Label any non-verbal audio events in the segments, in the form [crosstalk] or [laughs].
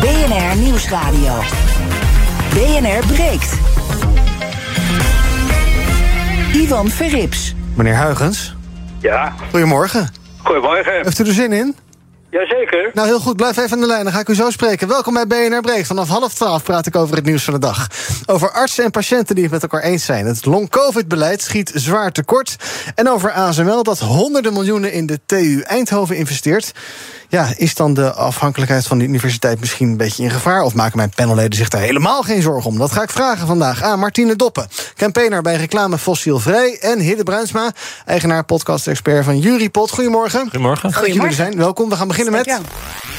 BNR Nieuwsradio. BNR breekt. Ivan Verrips. Meneer Huigens, Ja, goedemorgen. goedemorgen. Heeft u er zin in? Jazeker. Nou, heel goed. Blijf even aan de lijn. Dan ga ik u zo spreken. Welkom bij BNR Breekt. Vanaf half twaalf praat ik over het nieuws van de dag. Over artsen en patiënten die het met elkaar eens zijn. Het long-covid-beleid schiet zwaar tekort. En over ASML dat honderden miljoenen in de TU Eindhoven investeert. Ja, is dan de afhankelijkheid van de universiteit misschien een beetje in gevaar? Of maken mijn panelleden zich daar helemaal geen zorgen om? Dat ga ik vragen vandaag aan Martine Doppen, campaigner bij reclame Fossielvrij... en Hidde Bruinsma, eigenaar podcast-expert van Jurypot. Goedemorgen. Goedemorgen. Fijn dat jullie er zijn. Welkom. We gaan beginnen met...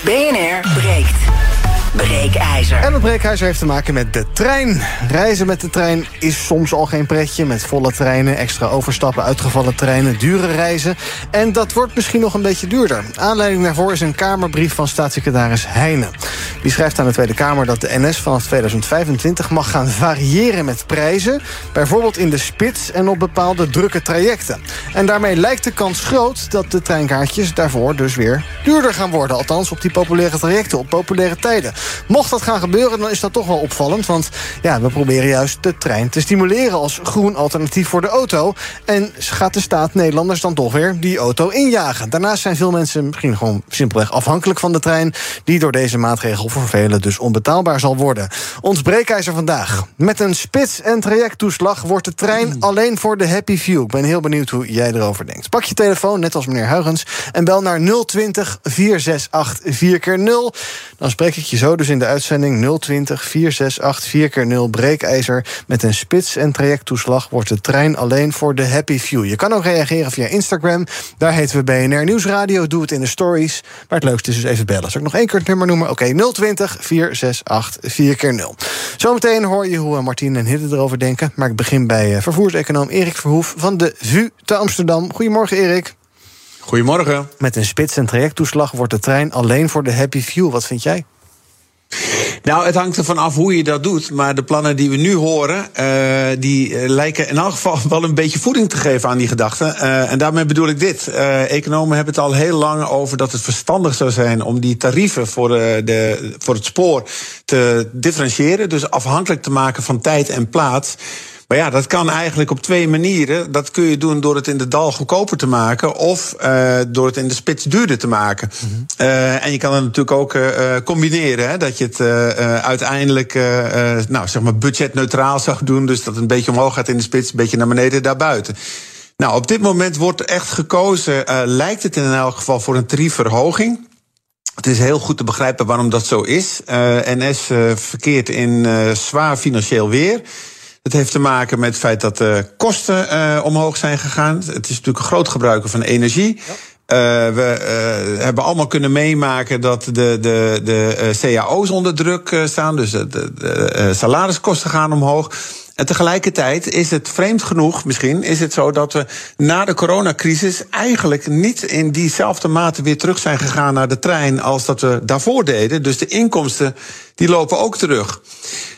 BNR breekt. Breekijzer. En het breekijzer heeft te maken met de trein. Reizen met de trein is soms al geen pretje. Met volle treinen, extra overstappen, uitgevallen treinen, dure reizen. En dat wordt misschien nog een beetje duurder. Aanleiding daarvoor is een Kamerbrief van staatssecretaris Heijnen. Die schrijft aan de Tweede Kamer dat de NS vanaf 2025 mag gaan variëren met prijzen. Bijvoorbeeld in de spits en op bepaalde drukke trajecten. En daarmee lijkt de kans groot dat de treinkaartjes daarvoor dus weer duurder gaan worden. Althans op die populaire trajecten, op populaire tijden. Mocht dat gaan gebeuren, dan is dat toch wel opvallend. Want ja, we proberen juist de trein te stimuleren als groen alternatief voor de auto. En gaat de staat Nederlanders dan toch weer die auto injagen. Daarnaast zijn veel mensen misschien gewoon simpelweg afhankelijk van de trein... die door deze maatregel voor velen dus onbetaalbaar zal worden. Ons breekijzer vandaag. Met een spits- en trajecttoeslag wordt de trein alleen voor de happy few. Ik ben heel benieuwd hoe jij erover denkt. Pak je telefoon, net als meneer Huigens, en bel naar 020 468 4x0. Dan spreek ik je zo dus in de uitzending 020 468 4x0 breekijzer. Met een spits- en trajecttoeslag wordt de trein alleen voor de happy few. Je kan ook reageren via Instagram. Daar heten we BNR Nieuwsradio. Doe het in de stories. Maar het leukste is dus even bellen. Zal ik nog één keer het nummer noemen? Oké, 020 468 4x0. Zometeen hoor je hoe eh, Martien en Hidde erover denken. Maar ik begin bij eh, vervoerseconoom Erik Verhoef van de VU te Amsterdam. Goedemorgen, Erik. Goedemorgen. Met een spits- en trajecttoeslag wordt de trein alleen voor de happy few. Wat vind jij? Nou, het hangt ervan af hoe je dat doet. Maar de plannen die we nu horen, uh, die uh, lijken in elk geval wel een beetje voeding te geven aan die gedachten. Uh, en daarmee bedoel ik dit. economen hebben het al heel lang over dat het verstandig zou zijn om die tarieven voor, de, voor het spoor te differentiëren. Dus afhankelijk te maken van tijd en plaats. Maar ja, dat kan eigenlijk op twee manieren. Dat kun je doen door het in de dal goedkoper te maken, of uh, door het in de spits duurder te maken. Mm -hmm. uh, en je kan het natuurlijk ook uh, combineren, hè, dat je het uiteindelijk nou, zeg maar budgetneutraal zou doen. Dus dat het een beetje omhoog gaat in de spits, een beetje naar beneden daarbuiten. Nou, op dit moment wordt echt gekozen, lijkt het in elk geval, voor een tariefverhoging. Het is heel goed te begrijpen waarom dat zo is. NS verkeert in zwaar financieel weer. Het heeft te maken met het feit dat de kosten uh, omhoog zijn gegaan. Het is natuurlijk een groot gebruiker van energie. Ja. Uh, we uh, hebben allemaal kunnen meemaken dat de, de, de cao's onder druk staan. Dus de, de, de salariskosten gaan omhoog. En tegelijkertijd is het vreemd genoeg, misschien, is het zo dat we na de coronacrisis eigenlijk niet in diezelfde mate weer terug zijn gegaan naar de trein als dat we daarvoor deden. Dus de inkomsten die lopen ook terug.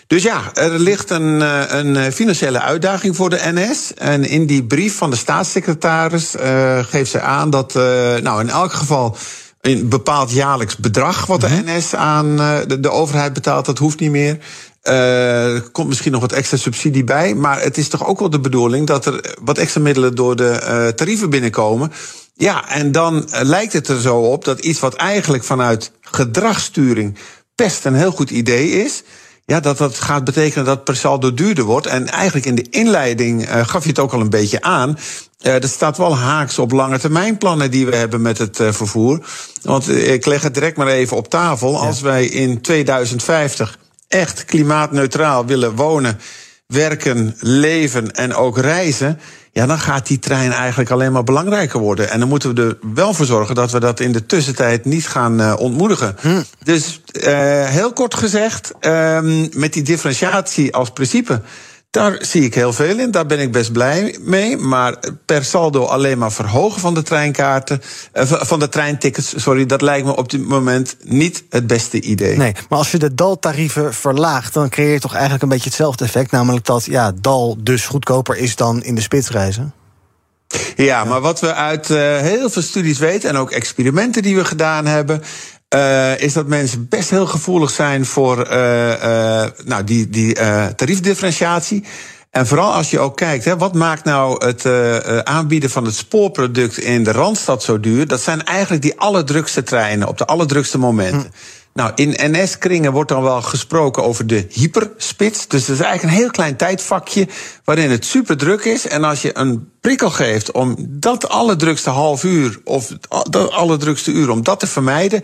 Dus ja, er ligt een, een financiële uitdaging voor de NS. En in die brief van de staatssecretaris uh, geeft ze aan dat, uh, nou, in elk geval een bepaald jaarlijks bedrag wat de NS aan de, de overheid betaalt, dat hoeft niet meer. Uh, er komt misschien nog wat extra subsidie bij. Maar het is toch ook wel de bedoeling dat er wat extra middelen door de uh, tarieven binnenkomen. Ja, en dan uh, lijkt het er zo op dat iets wat eigenlijk vanuit gedragssturing best een heel goed idee is. Ja, dat dat gaat betekenen dat per saldo duurder wordt. En eigenlijk in de inleiding uh, gaf je het ook al een beetje aan. Uh, dat staat wel haaks op lange termijn plannen die we hebben met het uh, vervoer. Want ik leg het direct maar even op tafel. Als wij in 2050 echt klimaatneutraal willen wonen, werken, leven en ook reizen. Ja, dan gaat die trein eigenlijk alleen maar belangrijker worden. En dan moeten we er wel voor zorgen dat we dat in de tussentijd niet gaan uh, ontmoedigen. Hm. Dus uh, heel kort gezegd, um, met die differentiatie als principe. Daar zie ik heel veel in, daar ben ik best blij mee. Maar per saldo alleen maar verhogen van de treinkaarten, uh, van de treintickets, sorry, dat lijkt me op dit moment niet het beste idee. Nee, maar als je de daltarieven verlaagt, dan creëer je toch eigenlijk een beetje hetzelfde effect. Namelijk dat ja, dal dus goedkoper is dan in de spitsreizen. Ja, maar wat we uit uh, heel veel studies weten en ook experimenten die we gedaan hebben. Uh, is dat mensen best heel gevoelig zijn voor uh, uh, nou, die, die tariefdifferentiatie. En vooral als je ook kijkt, hè, wat maakt nou het aanbieden van het spoorproduct in de Randstad zo duur? Dat zijn eigenlijk die allerdrukste treinen op de allerdrukste momenten. Hm. Nou, in NS-kringen wordt dan wel gesproken over de hyperspits. Dus dat is eigenlijk een heel klein tijdvakje waarin het super druk is. En als je een prikkel geeft om dat allerdrukste half uur of dat allerdrukste uur, om dat te vermijden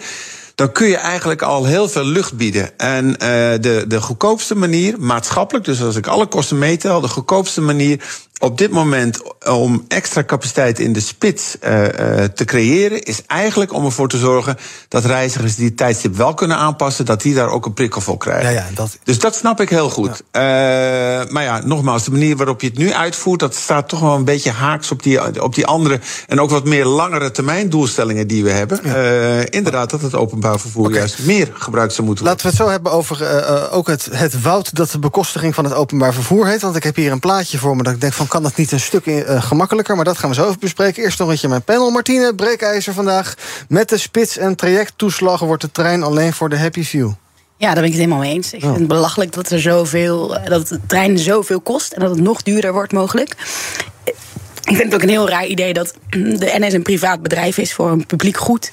dan kun je eigenlijk al heel veel lucht bieden. En uh, de, de goedkoopste manier, maatschappelijk, dus als ik alle kosten meetel, de goedkoopste manier op dit moment om extra capaciteit in de spits uh, uh, te creëren, is eigenlijk om ervoor te zorgen dat reizigers die het tijdstip wel kunnen aanpassen, dat die daar ook een prikkel voor krijgen. Ja, ja, dat... Dus dat snap ik heel goed. Ja. Uh, maar ja, nogmaals, de manier waarop je het nu uitvoert, dat staat toch wel een beetje haaks op die, op die andere en ook wat meer langere termijn doelstellingen die we hebben. Inderdaad, dat het openbaar vervoer okay. juist meer gebruikt zou moeten worden. Laten we het zo hebben over ook het, het woud dat de bekostiging van het openbaar vervoer heet. Want ik heb hier een plaatje voor me dat ik denk van kan dat niet een stuk uh, gemakkelijker? Maar dat gaan we zo even bespreken. Eerst nog een beetje mijn panel. Martine Breekijzer vandaag. Met de spits- en trajecttoeslag wordt de trein alleen voor de Happy View. Ja, daar ben ik het helemaal mee eens. Ik vind het belachelijk dat, er zoveel, dat de trein zoveel kost en dat het nog duurder wordt mogelijk. Ik vind het ook een heel raar idee dat de NS een privaat bedrijf is voor een publiek goed.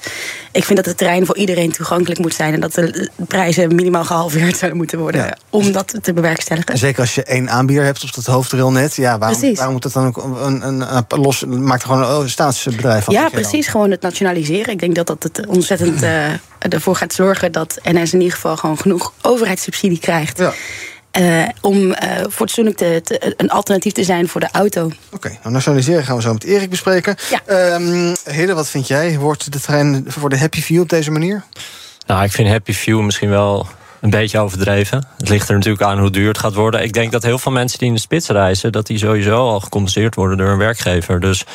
Ik vind dat de trein voor iedereen toegankelijk moet zijn en dat de prijzen minimaal gehalveerd zouden moeten worden ja. om dat te bewerkstelligen. Zeker als je één aanbieder hebt op dat hoofdrailnet, ja, waarom, waarom moet dat dan ook een, een, een, los maakt er gewoon een staatsbedrijf van? Ja, precies, gewoon het nationaliseren. Ik denk dat dat het ontzettend uh, ervoor gaat zorgen dat NS in ieder geval gewoon genoeg overheidssubsidie krijgt. Ja. Uh, om uh, fatsoenlijk te, te, een alternatief te zijn voor de auto. Oké, okay, nou nationaliseren gaan we zo met Erik bespreken. Ja. Um, Hede, wat vind jij? Wordt de trein voor de Happy View op deze manier? Nou, ik vind Happy View misschien wel een beetje overdreven. Het ligt er natuurlijk aan hoe duur het gaat worden. Ik denk dat heel veel mensen die in de spits reizen... dat die sowieso al gecompenseerd worden door een werkgever. Dus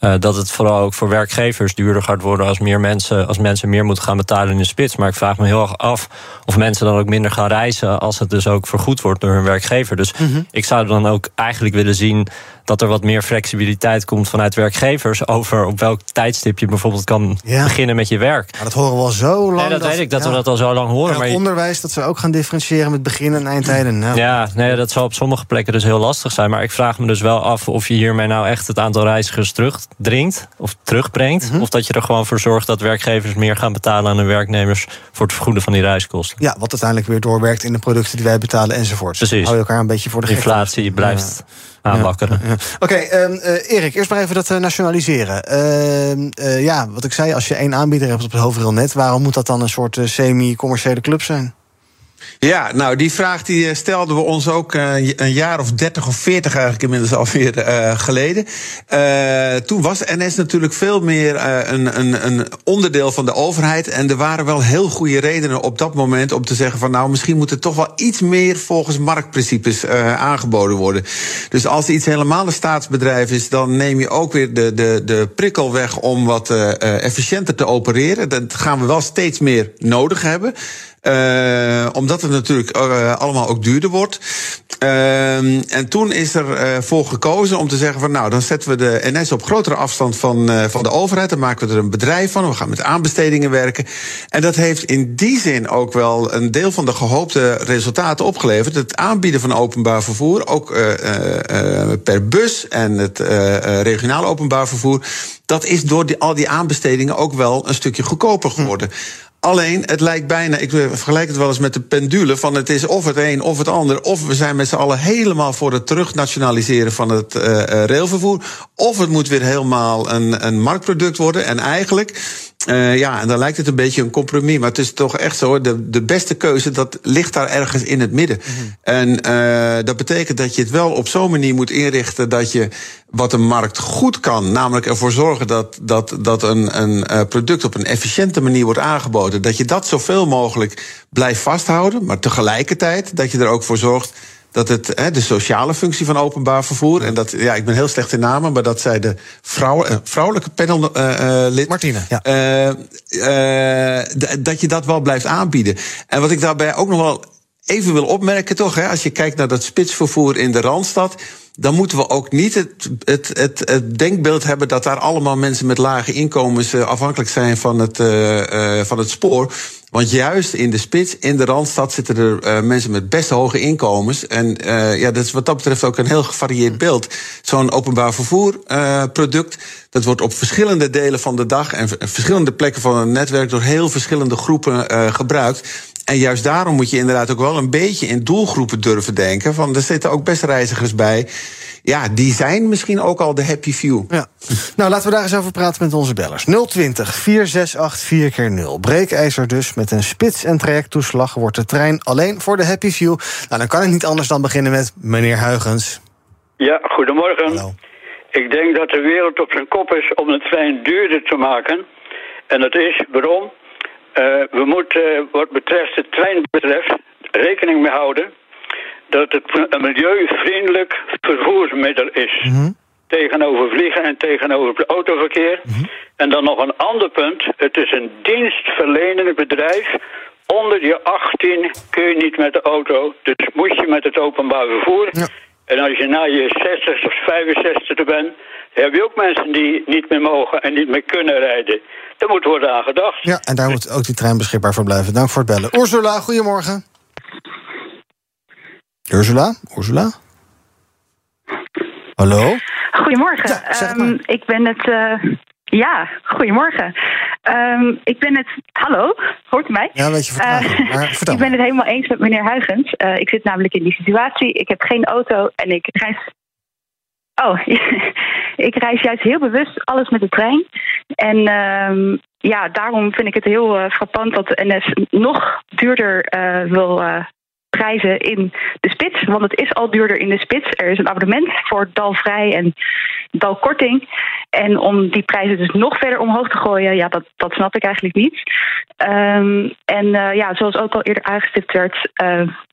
uh, dat het vooral ook voor werkgevers duurder gaat worden als meer mensen, als mensen meer moeten gaan betalen in de spits. Maar ik vraag me heel erg af of mensen dan ook minder gaan reizen als het dus ook vergoed wordt door hun werkgever. Dus mm -hmm. ik zou dan ook eigenlijk willen zien dat er wat meer flexibiliteit komt vanuit werkgevers over op welk tijdstip je bijvoorbeeld kan ja. beginnen met je werk. Maar dat horen we al zo lang. Nee, dat, dat weet ik, dat ja. we dat al zo lang horen. En maar onderwijs, dat ze ook gaan differentiëren met begin- en eindtijden. Nou. Ja, nee, dat zal op sommige plekken dus heel lastig zijn. Maar ik vraag me dus wel af of je hiermee nou echt het aantal reizigers terugdringt of terugbrengt. Mm -hmm. Of dat je er gewoon voor zorgt dat werkgevers meer gaan betalen aan hun werknemers voor het vergoeden van die reiskosten. Ja, wat uiteindelijk weer doorwerkt in de producten die wij betalen enzovoort. Precies. Hou je elkaar een beetje voor de Inflatie blijft. Ja aanwakkeren. Oké, okay, uh, Erik, eerst maar even dat uh, nationaliseren. Uh, ja, wat ik zei, als je één aanbieder hebt op het hoofdrailnet... waarom moet dat dan een soort semi-commerciële club zijn? Ja, nou, die vraag die stelden we ons ook uh, een jaar of 30 of 40 eigenlijk inmiddels alweer uh, geleden. Toen was NS natuurlijk veel meer een, een, een, onderdeel van de overheid. En er waren wel heel goede redenen op dat moment om te zeggen van nou, misschien moet er toch wel iets meer volgens marktprincipes aangeboden worden. Dus als iets helemaal een staatsbedrijf is, dan neem je ook weer de, de, de prikkel weg om wat efficiënter te opereren. Dat gaan we wel steeds meer nodig hebben. Uh, omdat het natuurlijk uh, allemaal ook duurder wordt. Uh, en toen is er uh, voor gekozen om te zeggen van nou, dan zetten we de NS op grotere afstand van, van de overheid. Dan maken we er een bedrijf van. We gaan met aanbestedingen werken. En dat heeft in die zin ook wel een deel van de gehoopte resultaten opgeleverd. Het aanbieden van openbaar vervoer, ook per bus en het regionaal openbaar vervoer. Dat is door al die aanbestedingen ook wel een stukje goedkoper geworden. Alleen, het lijkt bijna, ik vergelijk het wel eens met de pendule... van het is of het een of het ander... of we zijn met z'n allen helemaal voor het terugnationaliseren van het uh, railvervoer... of het moet weer helemaal een, een marktproduct worden. En eigenlijk Uh, ja, en dan lijkt het een beetje een compromis. Maar het is toch echt zo, de, de beste keuze, dat ligt daar ergens in het midden. Mm -hmm. En uh, dat betekent dat je het wel op zo'n manier moet inrichten dat je wat een markt goed kan, namelijk ervoor zorgen dat, dat, dat een, een uh, product op een efficiënte manier wordt aangeboden, dat je dat zoveel mogelijk blijft vasthouden, maar tegelijkertijd dat je er ook voor zorgt dat het hè, de sociale functie van openbaar vervoer. En dat, ja, ik ben heel slecht in namen, maar dat zei de vrouw, uh, vrouwelijke panellid. Uh, Martine, ja. dat je dat wel blijft aanbieden. En wat ik daarbij ook nog wel even wil opmerken, toch, hè, als je kijkt naar dat spitsvervoer in de randstad dan moeten we ook niet het, het, het, het, denkbeeld hebben dat daar allemaal mensen met lage inkomens afhankelijk zijn van het, uh, uh, van het spoor. Want juist in de spits, in de randstad, zitten er uh, mensen met best hoge inkomens. En ja, dat is wat dat betreft ook een heel gevarieerd beeld. Zo'n openbaar vervoerproduct, dat wordt op verschillende delen van de dag en verschillende plekken van het netwerk door heel verschillende groepen gebruikt. En juist daarom moet je inderdaad ook wel een beetje in doelgroepen durven denken. Van er zitten ook best reizigers bij. Ja, die zijn misschien ook al de happy few. Ja. Nou, laten we daar eens over praten met onze bellers. 020 468 4x0. Breekijzer dus. Met een spits- en trajecttoeslag wordt de trein alleen voor de happy few. Nou, dan kan ik niet anders dan beginnen met meneer Huigens. Ja, goedemorgen. Hallo. Ik denk dat de wereld op zijn kop is om de trein duurder te maken. En dat is waarom? Uh, we moeten, wat betreft de trein betreft, rekening mee houden dat het een milieuvriendelijk vervoersmiddel is. Mm -hmm. Tegenover vliegen en tegenover het autoverkeer. Mm -hmm. En dan nog een ander punt. Het is een dienstverlenend bedrijf. Onder je 18 kun je niet met de auto. Dus moet je met het openbaar vervoer. Ja. En als je na je 60 of 65 bent, heb je ook mensen die niet meer mogen en niet meer kunnen rijden. Daar moet worden aan gedacht. Ja, en daar moet ook die trein beschikbaar voor blijven. Dank voor het bellen. Ursula, goedemorgen. Ursula? Ursula? Hallo? Goedemorgen. Ja, zeg het um, ik ben het. Uh, ja, goedemorgen. Um, ik ben het. Hallo, hoort u mij? Ja, een beetje vertragen. Uh, maar vertel ik ben het helemaal eens met meneer Huigens. Uh, ik zit namelijk in die situatie. Ik heb geen auto en ik reis. Oh, [laughs] ik reis juist heel bewust alles met de trein. En um, ja, daarom vind ik het heel uh, frappant dat de NS nog duurder wil prijzen in de spits. Want het is al duurder in de spits. Er is een abonnement voor dalvrij en dalkorting. En om die prijzen dus nog verder omhoog te gooien, ja, dat, dat snap ik eigenlijk niet. Um, en ja, zoals ook al eerder aangestipt werd,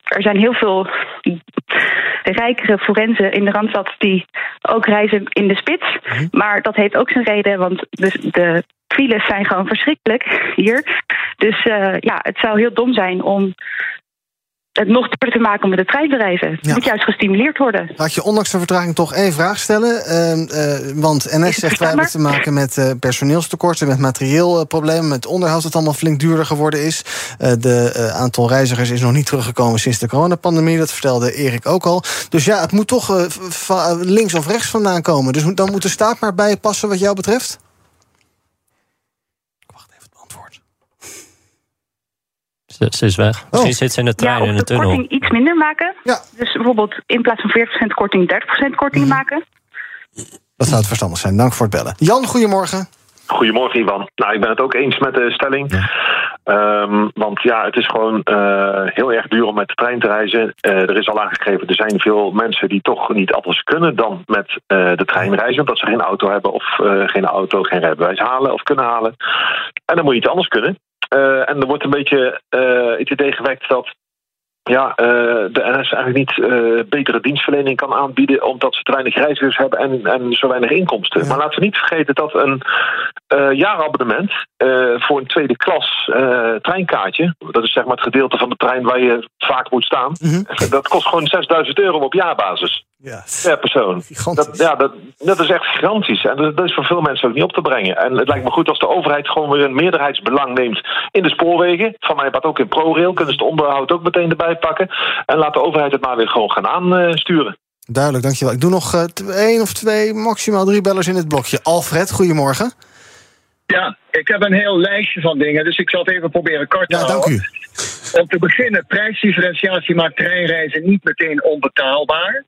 er zijn heel veel rijkere forensen in de Randstad die ook reizen in de spits. Mhm. Maar dat heeft ook zijn reden, want de, de files zijn gewoon verschrikkelijk hier. Dus uh, ja, het zou heel dom zijn om het nog te maken met de trein te reizen. Het Ja. moet juist gestimuleerd worden. Laat je ondanks de vertraging toch één vraag stellen. Uh, uh, want NS zegt wij hebben te maken met uh, personeelstekorten, met materieelproblemen, met onderhoud dat allemaal flink duurder geworden is. De aantal reizigers is nog niet teruggekomen sinds de coronapandemie. Dat vertelde Erik ook al. Dus ja, het moet toch links of rechts vandaan komen. Dus dan moet de staat maar bijpassen wat jou betreft. Ik wacht even het antwoord. Ze, ze is weg. Misschien Oh. zit ze in de trein ja, in de de tunnel. korting iets minder maken. Ja. Dus bijvoorbeeld in plaats van 40% korting 30% korting Mhm. maken. Dat zou het verstandig zijn. Dank voor het bellen. Jan, goedemorgen. Goedemorgen, Ivan. Nou, ik ben het ook eens met de stelling. Ehm, want ja, het is gewoon eh, heel erg duur om met de trein te reizen. Eh, er is al aangegeven, er zijn veel mensen die toch niet anders kunnen dan met eh, de trein reizen. Omdat ze geen auto hebben of eh, geen auto, geen rijbewijs halen of kunnen halen. En dan moet je iets anders kunnen. Eh, en er wordt een beetje eh, het idee gewekt dat ja, eh, de NS eigenlijk niet betere dienstverlening kan aanbieden omdat ze te weinig reizigers hebben en, en zo weinig inkomsten. Ja. Maar laten we niet vergeten dat een jaarabonnement voor een tweede klas treinkaartje, dat is zeg maar het gedeelte van de trein waar je vaak moet staan, Mhm. dat kost gewoon 6000 euro op jaarbasis Ja, per persoon. gigantisch. Dat, ja, dat, dat is echt gigantisch. En dat, dat is voor veel mensen ook niet op te brengen. En het lijkt me goed als de overheid gewoon weer een meerderheidsbelang neemt in de spoorwegen. Van mij wat ook in ProRail. Kunnen ze het onderhoud ook meteen erbij pakken. En laat de overheid het maar weer gewoon gaan aansturen. Duidelijk, dankjewel. Ik doe nog eh, één of twee, maximaal drie bellers in het blokje. Alfred, goedemorgen. Ja, ik heb een heel lijstje van dingen, dus ik zal het even proberen kort te Ja, dank houden. u. Om te beginnen, prijsdifferentiatie maakt treinreizen niet meteen onbetaalbaar.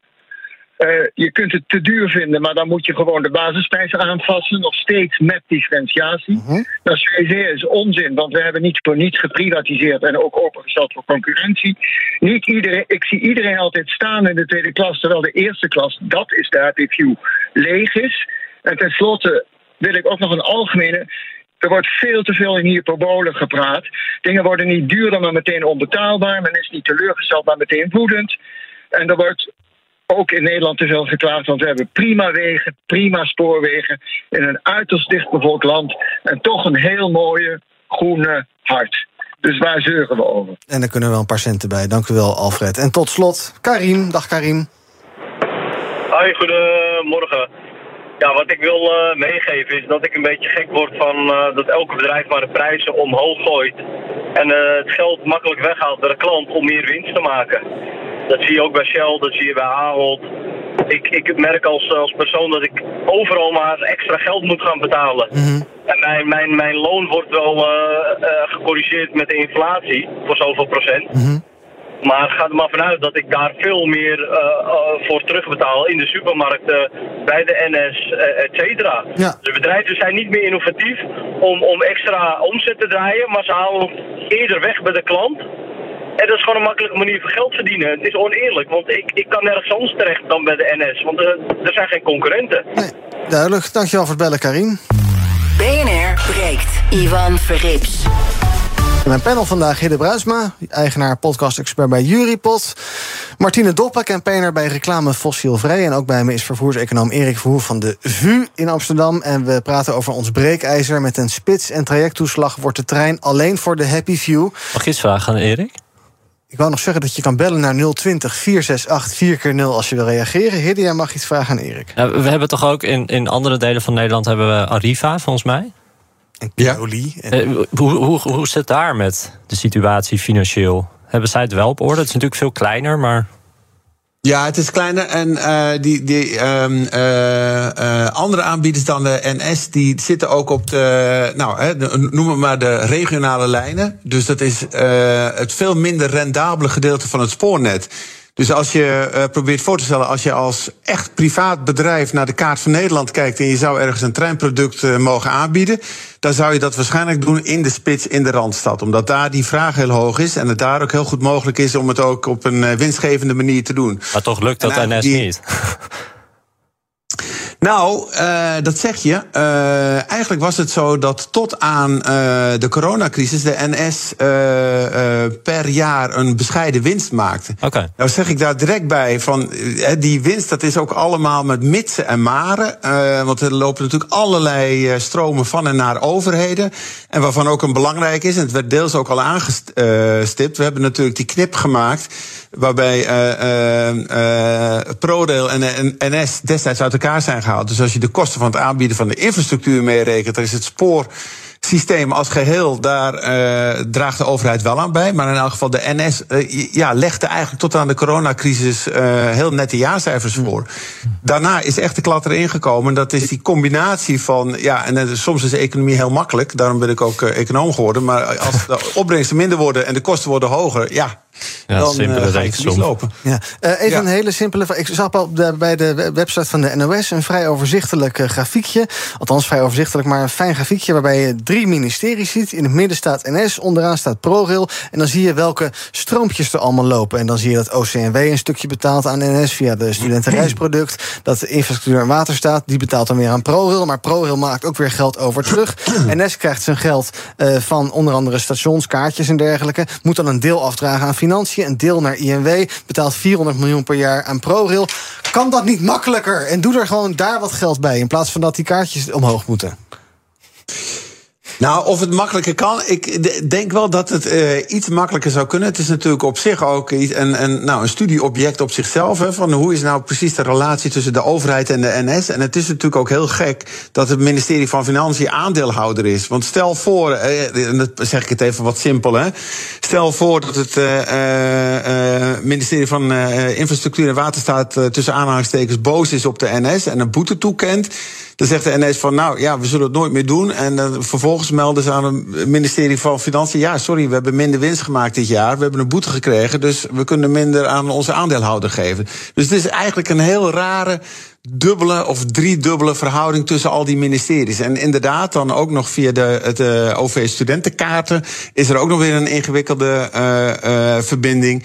Eh, je kunt het te duur vinden, maar dan moet je gewoon de basisprijs aanpassen. Nog steeds met differentiatie. Dat is sowieso is onzin, want we hebben niet voor niets geprivatiseerd en ook opengesteld voor concurrentie. Niet iedereen, ik zie iedereen altijd staan in de tweede klas, terwijl de eerste klas, dat is de View, leeg is. En tenslotte wil ik ook nog een algemene. Er wordt veel te veel in hyperbolen gepraat. Dingen worden niet duurder, maar meteen onbetaalbaar. Men is niet teleurgesteld, maar meteen woedend. En er wordt ook in Nederland te veel geklaagd, want we hebben prima wegen, prima spoorwegen in een uiterst dichtbevolkt land en toch een heel mooie groene hart. Dus waar zeuren we over? En daar kunnen we wel een paar centen bij. Dank u wel, Alfred. En tot slot, Karim. Dag Karim. Hoi, goedemorgen. Ja, wat ik wil uh, meegeven is dat ik een beetje gek word van uh, dat elke bedrijf maar de prijzen omhoog gooit. En uh, het geld makkelijk weghaalt bij de klant om meer winst te maken. Dat zie je ook bij Shell, dat zie je bij Ahold. Ik, ik merk als, als persoon dat ik overal maar extra geld moet gaan betalen. En mijn, mijn, mijn loon wordt wel uh, uh, gecorrigeerd met de inflatie voor zoveel procent. Maar ga er maar vanuit dat ik daar veel meer uh, uh, voor terugbetaal in de supermarkten, bij de NS, et cetera. Ja. De bedrijven zijn niet meer innovatief om, om extra omzet te draaien, maar ze halen eerder weg bij de klant. En dat is gewoon een makkelijke manier van geld verdienen. Het is oneerlijk, want ik, ik kan nergens anders terecht dan bij de NS. Want er, er zijn geen concurrenten. Nee, duidelijk. Dankjewel voor het bellen, Karim. BNR breekt. Ivan Verrips. Mijn panel vandaag Hidde Bruisma, eigenaar podcast-expert bij Jurypod. Martine Doppe, campaigner bij Reclame Fossielvrij. En ook bij me is vervoerseconoom Erik Verhoer van de VU in Amsterdam. En we praten over ons breekijzer. Met een spits- en trajecttoeslag wordt de trein alleen voor de Happy View. Mag je iets vragen aan Erik? Ik wou nog zeggen dat je kan bellen naar 020 468 4x0 als je wil reageren. Hidde, jij mag iets vragen aan Erik. Ja, we hebben toch ook in, in andere delen van Nederland hebben we Arriva, volgens mij? En Pioli. En... Uh, hoe, hoe, hoe zit het daar met de situatie financieel? Hebben zij het wel op orde? Het is natuurlijk veel kleiner, maar... Ja, het is kleiner. En uh, die, die um, uh, andere aanbieders dan de NS, die zitten ook op de, nou, hè, noem het maar de regionale lijnen. Dus dat is het veel minder rendabele gedeelte van het spoornet. Dus als je uh, probeert voor te stellen, als je als echt privaat bedrijf naar de kaart van Nederland kijkt en je zou ergens een treinproduct uh, mogen aanbieden, dan zou je dat waarschijnlijk doen in de spits in de randstad. Omdat daar die vraag heel hoog is en het daar ook heel goed mogelijk is om het ook op een uh, winstgevende manier te doen. Maar toch lukt dat NS die... niet. [laughs] Nou, uh, dat zeg je. Uh, eigenlijk was het zo dat tot aan uh, de coronacrisis de NS per jaar een bescheiden winst maakte. Okay. Nou zeg ik daar direct bij van die winst, dat is ook allemaal met mitsen en maren. want er lopen natuurlijk allerlei stromen van en naar overheden. En waarvan ook een belangrijk is, en het werd deels ook al aangestipt. We hebben natuurlijk die knip gemaakt waarbij uh, uh, ProRail en, NS destijds uit elkaar zijn gehaald. Dus als je de kosten van het aanbieden van de infrastructuur meerekent, dan is het spoor systeem als geheel, daar draagt de overheid wel aan bij. Maar in elk geval, de NS ja, legde eigenlijk tot aan de coronacrisis heel nette jaarcijfers voor. Daarna is echt de klad erin gekomen. Dat is die combinatie van. Ja, en soms is de economie heel makkelijk. Daarom ben ik ook econoom geworden. Maar als de opbrengsten minder worden en de kosten worden hoger, ja. Ja, dan simpele ga je lopen. Ja. Uh, even Ja. een hele simpele vraag. Ik zag de, bij de website van de NOS een vrij overzichtelijk uh, grafiekje. Althans, vrij overzichtelijk, maar een fijn grafiekje waarbij je drie ministeries ziet. In het midden staat NS, onderaan staat ProRail. En dan zie je welke stroompjes er allemaal lopen. En dan zie je dat OCMW een stukje betaalt aan NS via de studentenreisproduct. [clears throat] Dat de infrastructuur en waterstaat, die betaalt dan weer aan ProRail. Maar ProRail maakt ook weer geld over terug. [clears throat] NS krijgt zijn geld uh, van onder andere stations, kaartjes en dergelijke. Moet dan een deel afdragen aan financiën, een deel naar INW. Betaalt 400 miljoen per jaar aan ProRail. Kan dat niet makkelijker? En doe er gewoon daar wat geld bij. In plaats van dat die kaartjes omhoog moeten. Nou, of het makkelijker kan, ik denk wel dat het uh, iets makkelijker zou kunnen. Het is natuurlijk op zich ook een, een, nou, een studieobject op zichzelf. Hè, van hoe is nou precies de relatie tussen de overheid en de NS? En het is natuurlijk ook heel gek dat het ministerie van Financiën aandeelhouder is. Want stel voor, uh, dat zeg ik het even wat simpel, hè. Stel voor dat het uh, ministerie van Infrastructuur en Waterstaat tussen aanhalingstekens boos is op de NS en een boete toekent Dan zegt de NS van, nou ja, we zullen het nooit meer doen. En dan vervolgens melden ze aan het ministerie van Financiën... ja, sorry, we hebben minder winst gemaakt dit jaar. We hebben een boete gekregen, dus we kunnen minder aan onze aandeelhouder geven. Dus het is eigenlijk een heel rare dubbele of driedubbele verhouding tussen al die ministeries. En inderdaad, dan ook nog via de, het uh, OV-studentenkaarten is er ook nog weer een ingewikkelde uh, uh, verbinding.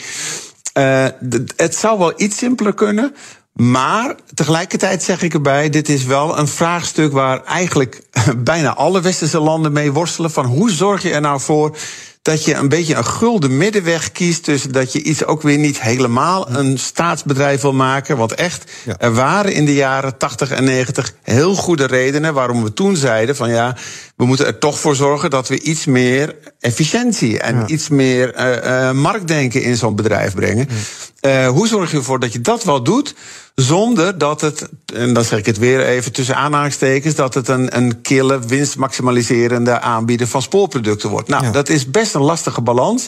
het zou wel iets simpeler kunnen. Maar tegelijkertijd zeg ik erbij, dit is wel een vraagstuk waar eigenlijk [laughs] bijna alle westerse landen mee worstelen. Van hoe zorg je er nou voor dat je een beetje een gulden middenweg kiest. Dus dat je iets ook weer niet helemaal een staatsbedrijf wil maken. Want echt, er waren in de jaren 80 en 90 heel goede redenen waarom we toen zeiden: van ja, we moeten er toch voor zorgen dat we iets meer efficiëntie en iets meer uh, uh, marktdenken in zo'n bedrijf brengen. Uh, hoe zorg je ervoor dat je dat wel doet? Zonder dat het, en dan zeg ik het weer even tussen aanhalingstekens, dat het een, een kille, winstmaximaliserende aanbieder van spoorproducten wordt. Nou, ja. dat is best een lastige balans.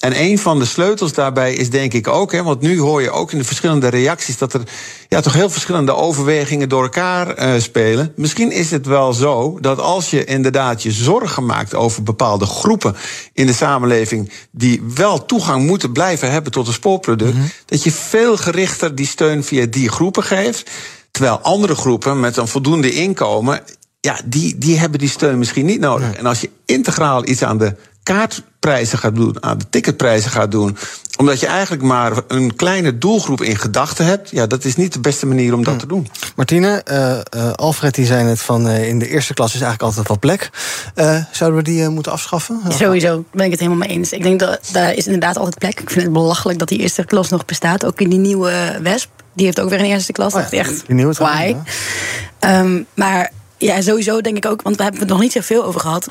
En een van de sleutels daarbij is denk ik ook, hè, want nu hoor je ook in de verschillende reacties dat er ja, toch heel verschillende overwegingen door elkaar uh, spelen. Misschien is het wel zo dat als je inderdaad je zorgen maakt over bepaalde groepen in de samenleving die wel toegang moeten blijven hebben tot een spoorproduct, mm -hmm. dat je veel gerichter die steun via die groepen geeft. Terwijl andere groepen met een voldoende inkomen ja, die, die hebben die steun misschien niet nodig. En als je integraal iets aan de kaartprijzen gaat doen, aan de ticketprijzen gaat doen, omdat je eigenlijk maar een kleine doelgroep in gedachten hebt, ja, dat is niet de beste manier om dat te doen. Martine, uh, uh, Alfred die zei net van uh, in de eerste klas is eigenlijk altijd wel plek. zouden we die moeten afschaffen? Sowieso ben ik het helemaal mee eens. Ik denk dat daar is inderdaad altijd plek. Ik vind het belachelijk dat die eerste klas nog bestaat, ook in die nieuwe Wesp. Die heeft ook weer een eerste klas. Oh ja, echt die nieuwe why. Ja. Um, maar ja, sowieso denk ik ook, want we hebben het nog niet zoveel over gehad.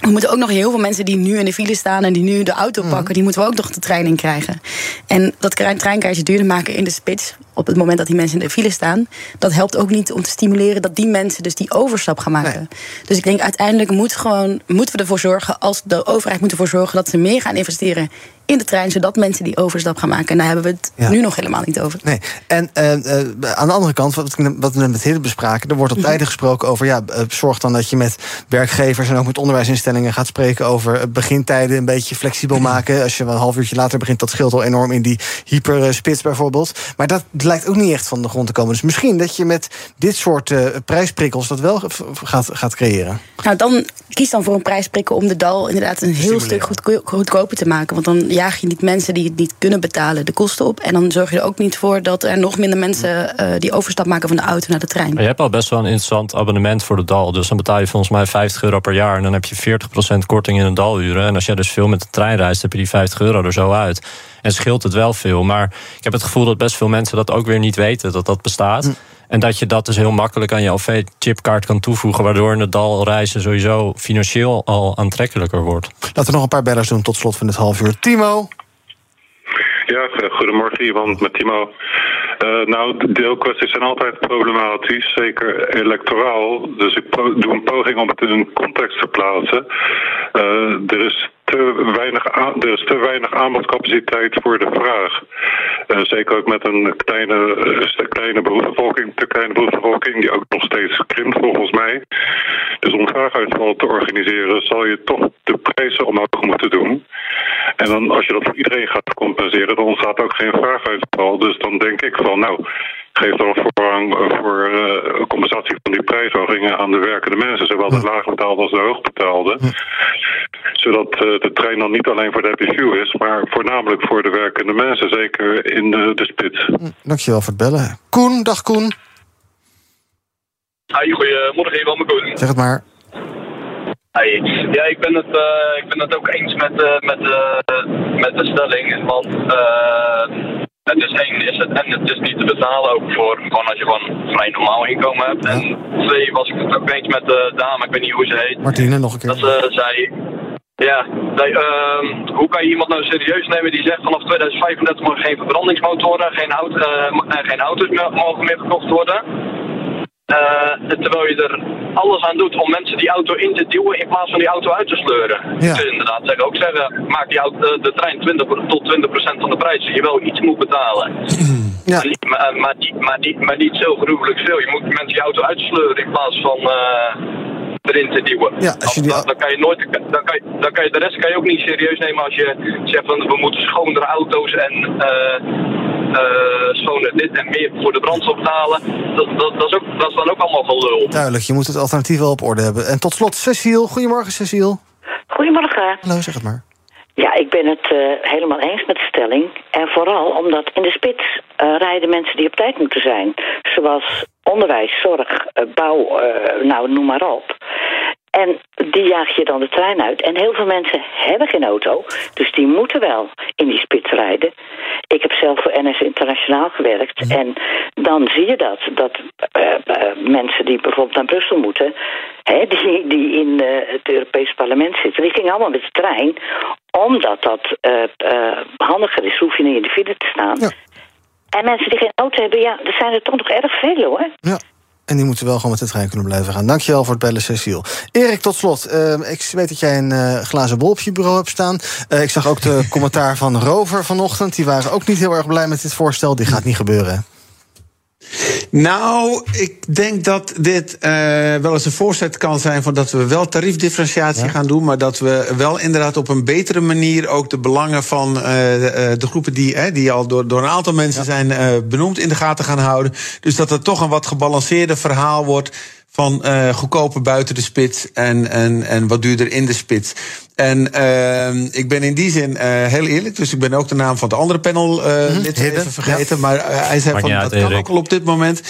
We moeten ook nog heel veel mensen die nu in de file staan en die nu de auto pakken, mm. die moeten we ook nog de trein in krijgen. En dat treinkaartje duurder maken in de spits, op het moment dat die mensen in de file staan, dat helpt ook niet om te stimuleren dat die mensen dus die overstap gaan maken. Nee. Dus ik denk uiteindelijk moet gewoon, moeten we ervoor zorgen, als de overheid moet ervoor zorgen dat ze meer gaan investeren in de trein, zodat mensen die overstap gaan maken. En daar hebben we het ja. nu nog helemaal niet over. Nee. En uh, uh, aan de andere kant, wat, wat we met Hidde bespraken, er wordt op tijden gesproken over, ja, uh, zorg dan dat je met werkgevers en ook met onderwijsinstellingen gaat spreken over begintijden een beetje flexibel maken. Als je een half uurtje later begint, dat scheelt al enorm in die hyperspits bijvoorbeeld. Maar dat lijkt ook niet echt van de grond te komen. Dus misschien dat je met dit soort prijsprikkels dat wel gaat, gaat creëren. Nou, dan kies dan voor een prijsprikkel om de dal inderdaad een heel stuk goedko goedkoper te maken. Want dan jaag je niet mensen die het niet kunnen betalen de kosten op. En dan zorg je er ook niet voor dat er nog minder mensen uh, die overstap maken van de auto naar de trein. Maar je hebt al best wel een interessant abonnement voor de dal. Dus dan betaal je volgens mij 50 euro per jaar. En dan heb je 40% korting in de daluren. En als jij dus veel met de trein reist, heb je die 50 euro er zo uit. En scheelt het wel veel. Maar ik heb het gevoel dat best veel mensen dat ook weer niet weten dat dat bestaat. En dat je dat dus heel makkelijk aan je OV-chipkaart kan toevoegen. Waardoor in het dal reizen sowieso financieel al aantrekkelijker wordt. Laten we nog een paar bellers doen tot slot van dit half uur. Timo. Ja, goedemorgen, Ivan, met Timo. Uh, nou, deelkwesties zijn altijd problematisch, zeker electoraal. Dus ik doe een poging om het in een context te plaatsen. Uh, er is te weinig, er is te weinig aanbodcapaciteit voor de vraag. Uh, zeker ook met een kleine, uh, kleine beroepsbevolking, te kleine beroepsbevolking, die ook nog steeds krimpt volgens mij. Dus om vraaguitval te organiseren, zal je toch de prijzen omhoog moeten doen. En dan als je dat voor iedereen gaat compenseren, dan ontstaat ook geen vraaguitval. Dus dan denk ik van, nou, geef dan voorrang voor uh, compensatie van die prijsverhogingen aan de werkende mensen, zowel de laagbetaalde als de hoogbetaalde. Zodat uh, de trein dan niet alleen voor de happy few is, maar voornamelijk voor de werkende mensen, zeker in de, de spits. Dankjewel voor het bellen. Koen, dag Koen. Hi, goedemorgen, Ivan mijn Koen. Zeg het maar. Hey. Ja, ik ben het, uh, ik ben het ook eens met, uh, met, uh, met de stelling. Want het is één, is het, en het is niet te betalen ook voor gewoon als je gewoon vrij normaal inkomen hebt. En twee was ik het ook eens met de dame, ik weet niet hoe ze heet. Martine, nog een keer. Dat ze zei, ja, nee, uh, hoe kan je iemand nou serieus nemen die zegt vanaf 2035 mogen geen verbrandingsmotoren, geen, auto, uh, geen auto's meer, mogen meer verkocht worden. Uh, terwijl je er alles aan doet om mensen die auto in te duwen in plaats van die auto uit te sleuren. Ja. Dus inderdaad, ook zeggen, maak die auto, de, trein 20 tot 20% van de prijs, je wel iets moet betalen. [clears throat] Ja. Maar, niet, maar, maar, niet, maar, niet, maar niet zo gruwelijk veel. Je moet mensen je auto uitsleuren in plaats van eh, erin te duwen. Ja, als je die- dan, dan kan je nooit, dan kan je, dan kan je de rest kan je ook niet serieus nemen als je zegt van we moeten schonere auto's en eh eh, schone dit en meer voor de brandstof betalen. Dat, dat, dat, is ook, dat is dan ook allemaal gelul. Duidelijk, je moet het alternatief wel op orde hebben. En tot slot, Cecile. Goedemorgen, Cecile. Goedemorgen. Hallo, zeg het maar. Ja, ik ben het eh, helemaal eens met de stelling. En vooral omdat in de spits eh, rijden mensen die op tijd moeten zijn. Zoals onderwijs, zorg, eh, bouw, eh, nou noem maar op. En die jaag je dan de trein uit. En heel veel mensen hebben geen auto. Dus die moeten wel in die spits rijden. Ik heb zelf voor NS Internationaal gewerkt. En dan zie je dat. Dat eh, eh, mensen die bijvoorbeeld naar Brussel moeten. Hè, [laughs] die, die in eh, het Europees Parlement zitten. Die gingen allemaal met de trein. Omdat dat handiger is. Hoef je niet in de file te staan. En mensen die geen auto hebben, ja, er zijn er toch nog erg veel hoor. Ja. En die moeten wel gewoon met de trein kunnen blijven gaan. Dankjewel voor het bellen, Cecile. Erik, tot slot. eh, ik weet dat jij een eh, glazen bol op je bureau hebt staan. Eh, ik zag ook de [laughs] commentaar van Rover vanochtend. Die waren ook niet heel erg blij met dit voorstel. Die gaat niet gebeuren. Nou, ik denk dat dit eh, wel eens een voorzet kan zijn van dat we wel tariefdifferentiatie gaan doen, maar dat we wel inderdaad op een betere manier ook de belangen van eh, de, eh, de groepen die, eh, die al door, door een aantal mensen zijn eh, benoemd in de gaten gaan houden. Dus dat het toch een wat gebalanceerder verhaal wordt van eh goedkoper buiten de spits en, en, en wat duurder in de spits. En eh, ik ben in die zin eh, heel eerlijk, dus ik ben ook de naam van het andere panel eh lid even vergeten. Maar eh, hij zei van dat uit, kan Erik. ook al op dit moment.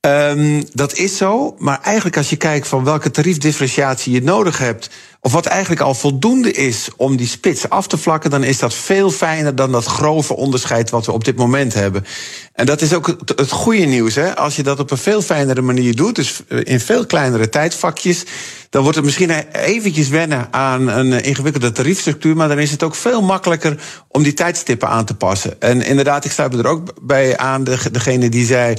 Ehm, dat is zo, maar eigenlijk als je kijkt van welke tariefdifferentiatie je nodig hebt, of wat eigenlijk al voldoende is om die spits af te vlakken, dan is dat veel fijner dan dat grove onderscheid wat we op dit moment hebben. En dat is ook het, het goede nieuws. Hè? Als je dat op een veel fijnere manier doet, dus eh, in veel kleinere tijdvakjes, dan wordt het misschien eventjes wennen aan een eh, ingewikkelde tariefstructuur, maar dan is het ook veel makkelijker om die tijdstippen aan te passen. En inderdaad, ik sluit me er ook bij aan, de, degene die zei.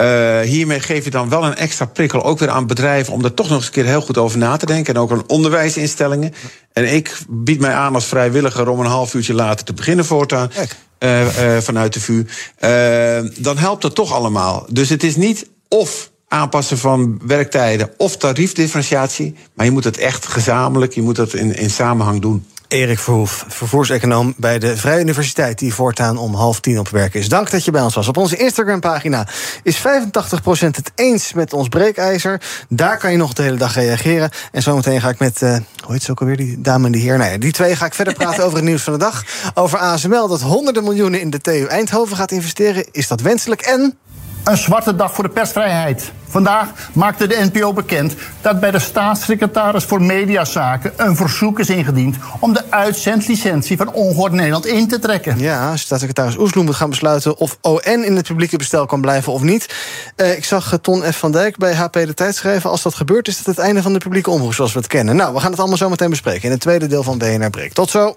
Uh, hiermee geef je dan wel een extra prikkel ook weer aan bedrijven om er toch nog eens een keer heel goed over na te denken. En ook aan onderwijsinstellingen. En ik bied mij aan als vrijwilliger om een half uurtje later te beginnen voortaan. Uh, uh, vanuit de VU. dan helpt dat toch allemaal. Dus het is niet of aanpassen van werktijden of tariefdifferentiatie. Maar je moet het echt gezamenlijk, je moet dat in, in samenhang doen. Erik Verhoef, vervoerseconoom bij de Vrije Universiteit... die voortaan om half tien op werk is. Dank dat je bij ons was. Op onze Instagram-pagina is 85% het eens met ons breekijzer. Daar kan je nog de hele dag reageren. En zometeen ga ik met, uh, hoe heet ze ook alweer, die dame en die heer? Nou ja, die twee ga ik verder praten [laughs] over het nieuws van de dag. Over ASML, dat honderden miljoenen in de TU Eindhoven gaat investeren. Is dat wenselijk? En... Een zwarte dag voor de persvrijheid. Vandaag maakte de NPO bekend dat bij de staatssecretaris voor Mediazaken een verzoek is ingediend om de uitzendlicentie van Ongehoord Nederland in te trekken. Ja, staatssecretaris Oesloem moet gaan besluiten of ON in het publieke bestel kan blijven of niet. Uh, ik zag Ton F. van Dijk bij HP de Tijd schrijven. Als dat gebeurt, is het het einde van de publieke omroep zoals we het kennen. Nou, we gaan het allemaal zo meteen bespreken in het tweede deel van BNR Breek. Tot zo.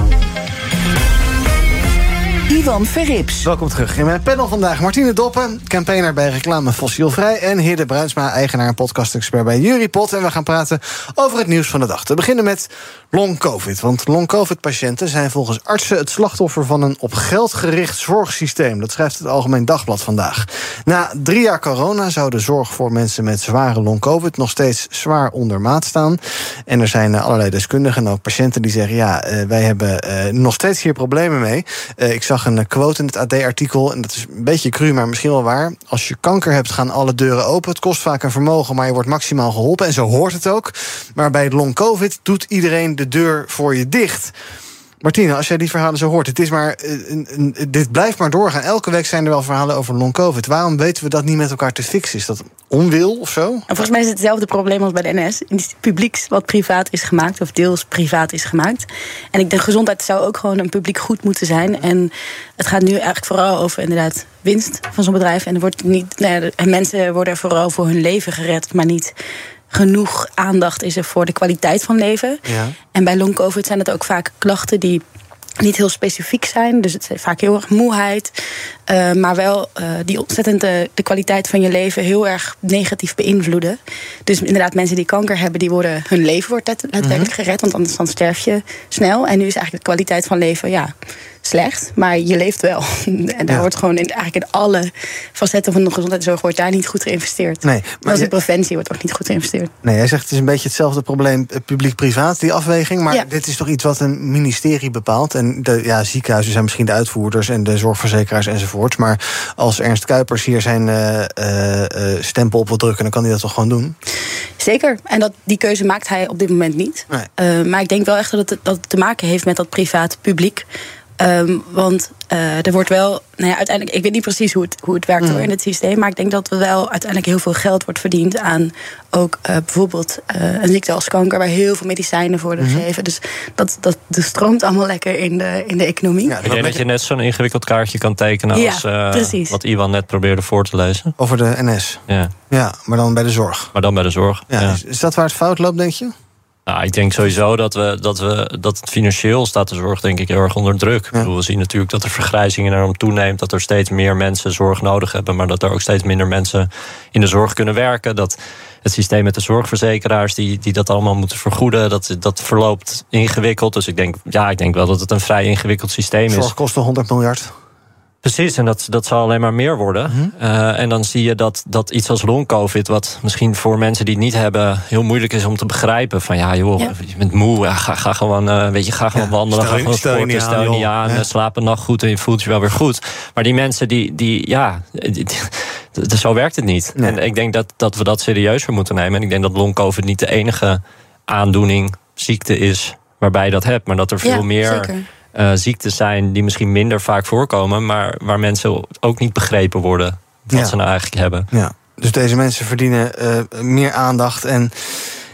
Ivan Verrips. Welkom terug in mijn panel vandaag. Martine Doppen, campaigner bij Reclame Fossielvrij... en Hidde Bruinsma, eigenaar en podcast-expert bij Juripot. En we gaan praten over het nieuws van de dag. Te beginnen met long-covid. Want long-covid-patiënten zijn volgens artsen... het slachtoffer van een op geld gericht zorgsysteem. Dat schrijft het Algemeen Dagblad vandaag. Na drie jaar corona zou de zorg voor mensen met zware long-covid... nog steeds zwaar onder maat staan. En er zijn allerlei deskundigen en ook patiënten die zeggen... ja, wij hebben nog steeds hier problemen mee. ik zag een quote in het AD-artikel, en dat is een beetje cru, maar misschien wel waar. Als je kanker hebt, gaan alle deuren open. Het kost vaak een vermogen, maar je wordt maximaal geholpen. En zo hoort het ook. Maar bij long-covid doet iedereen de deur voor je dicht. Martine, als jij die verhalen zo hoort, het is maar, eh, dit blijft maar doorgaan. Elke week zijn er wel verhalen over long-covid. Waarom weten we dat niet met elkaar te fixen? Is dat onwil of zo? En volgens mij is het hetzelfde probleem als bij de NS. Het publieks wat privaat is gemaakt, of deels privaat is gemaakt. En ik denk, gezondheid zou ook gewoon een publiek goed moeten zijn. En het gaat nu eigenlijk vooral over inderdaad winst van zo'n bedrijf. En er wordt niet, nou mensen worden vooral voor hun leven gered, maar niet genoeg aandacht is er voor de kwaliteit van leven. Ja. En bij long COVID zijn het ook vaak klachten die niet heel specifiek zijn. Dus het is vaak heel erg moeheid. Uh, maar wel uh, die ontzettend de, de, kwaliteit van je leven heel erg negatief beïnvloeden. Dus inderdaad, mensen die kanker hebben, die worden, hun leven wordt letterlijk mm -hmm. gered. Want anders dan sterf je snel. En nu is eigenlijk de kwaliteit van leven, ja, slecht, maar je leeft wel. [laughs] En daar Ja. wordt gewoon in, eigenlijk in alle facetten van de gezondheidszorg wordt daar niet goed geïnvesteerd. Nee, maar je- in preventie wordt ook niet goed geïnvesteerd. Nee, hij zegt het is een beetje hetzelfde probleem eh, publiek-privaat, die afweging. Maar Ja. dit is toch iets wat een ministerie bepaalt. En de ja, ziekenhuizen zijn misschien de uitvoerders en de zorgverzekeraars enzovoorts. Maar als Ernst Kuipers hier zijn eh, eh, stempel op wil drukken, dan kan hij dat toch gewoon doen? Zeker. En dat, die keuze maakt hij op dit moment niet. Nee. Maar ik denk wel echt dat het, dat het te maken heeft met dat privaat-publiek. Ehm, want eh, er wordt wel, nou ja, uiteindelijk, ik weet niet precies hoe het, hoe het werkt Mm. hoor, in het systeem. Maar ik denk dat er wel uiteindelijk heel veel geld wordt verdiend aan ook eh, bijvoorbeeld eh, een ziekte als kanker, waar heel veel medicijnen voor worden Mhm. gegeven. Dus dat, dat, dat stroomt allemaal lekker in de, in de economie. Ik denk dat je net zo'n ingewikkeld kaartje kan tekenen Ja, als eh, precies. wat Iwan net probeerde voor te lezen. Over de NS. Ja, Ja, maar dan bij de zorg. maar dan bij de zorg. Ja, ja. Is, is dat waar het fout loopt, denk je? Nou, ik denk sowieso dat, we, dat, we, dat het financieel staat de zorg denk ik heel erg onder druk. Ik bedoel, we zien natuurlijk dat de vergrijzing enorm toeneemt. Dat er steeds meer mensen zorg nodig hebben. Maar dat er ook steeds minder mensen in de zorg kunnen werken. Dat het systeem met de zorgverzekeraars die, die dat allemaal moeten vergoeden. Dat, dat verloopt ingewikkeld. Dus ik denk, ja, ik denk wel dat het een vrij ingewikkeld systeem is. Zorg kost 100 miljard. Precies, en dat, dat zal alleen maar meer worden. Mhm. Eh, en dan zie je dat, dat iets als long-covid, wat misschien voor mensen die het niet hebben, heel moeilijk is om te begrijpen. Van ja, joh, Ja. je bent moe, ja, ga, ga gewoon, eh, weet je, ga gewoon wandelen, stel ga gewoon stel je sporten, stel je aan, niet aan, Ja. eh, slaap een nacht goed en je voelt je wel weer goed. Maar die mensen die, die ja, die- die- [laughs] die- zo werkt het niet. En ik denk dat, dat we dat serieuzer moeten nemen. En ik denk dat long-covid niet de enige aandoening, ziekte is waarbij je dat hebt, maar dat er veel Ja, meer zeker. Eh, ziektes zijn die misschien minder vaak voorkomen, maar waar mensen ook niet begrepen worden wat Ja. ze nou eigenlijk hebben. Ja. Dus deze mensen verdienen eh, meer aandacht en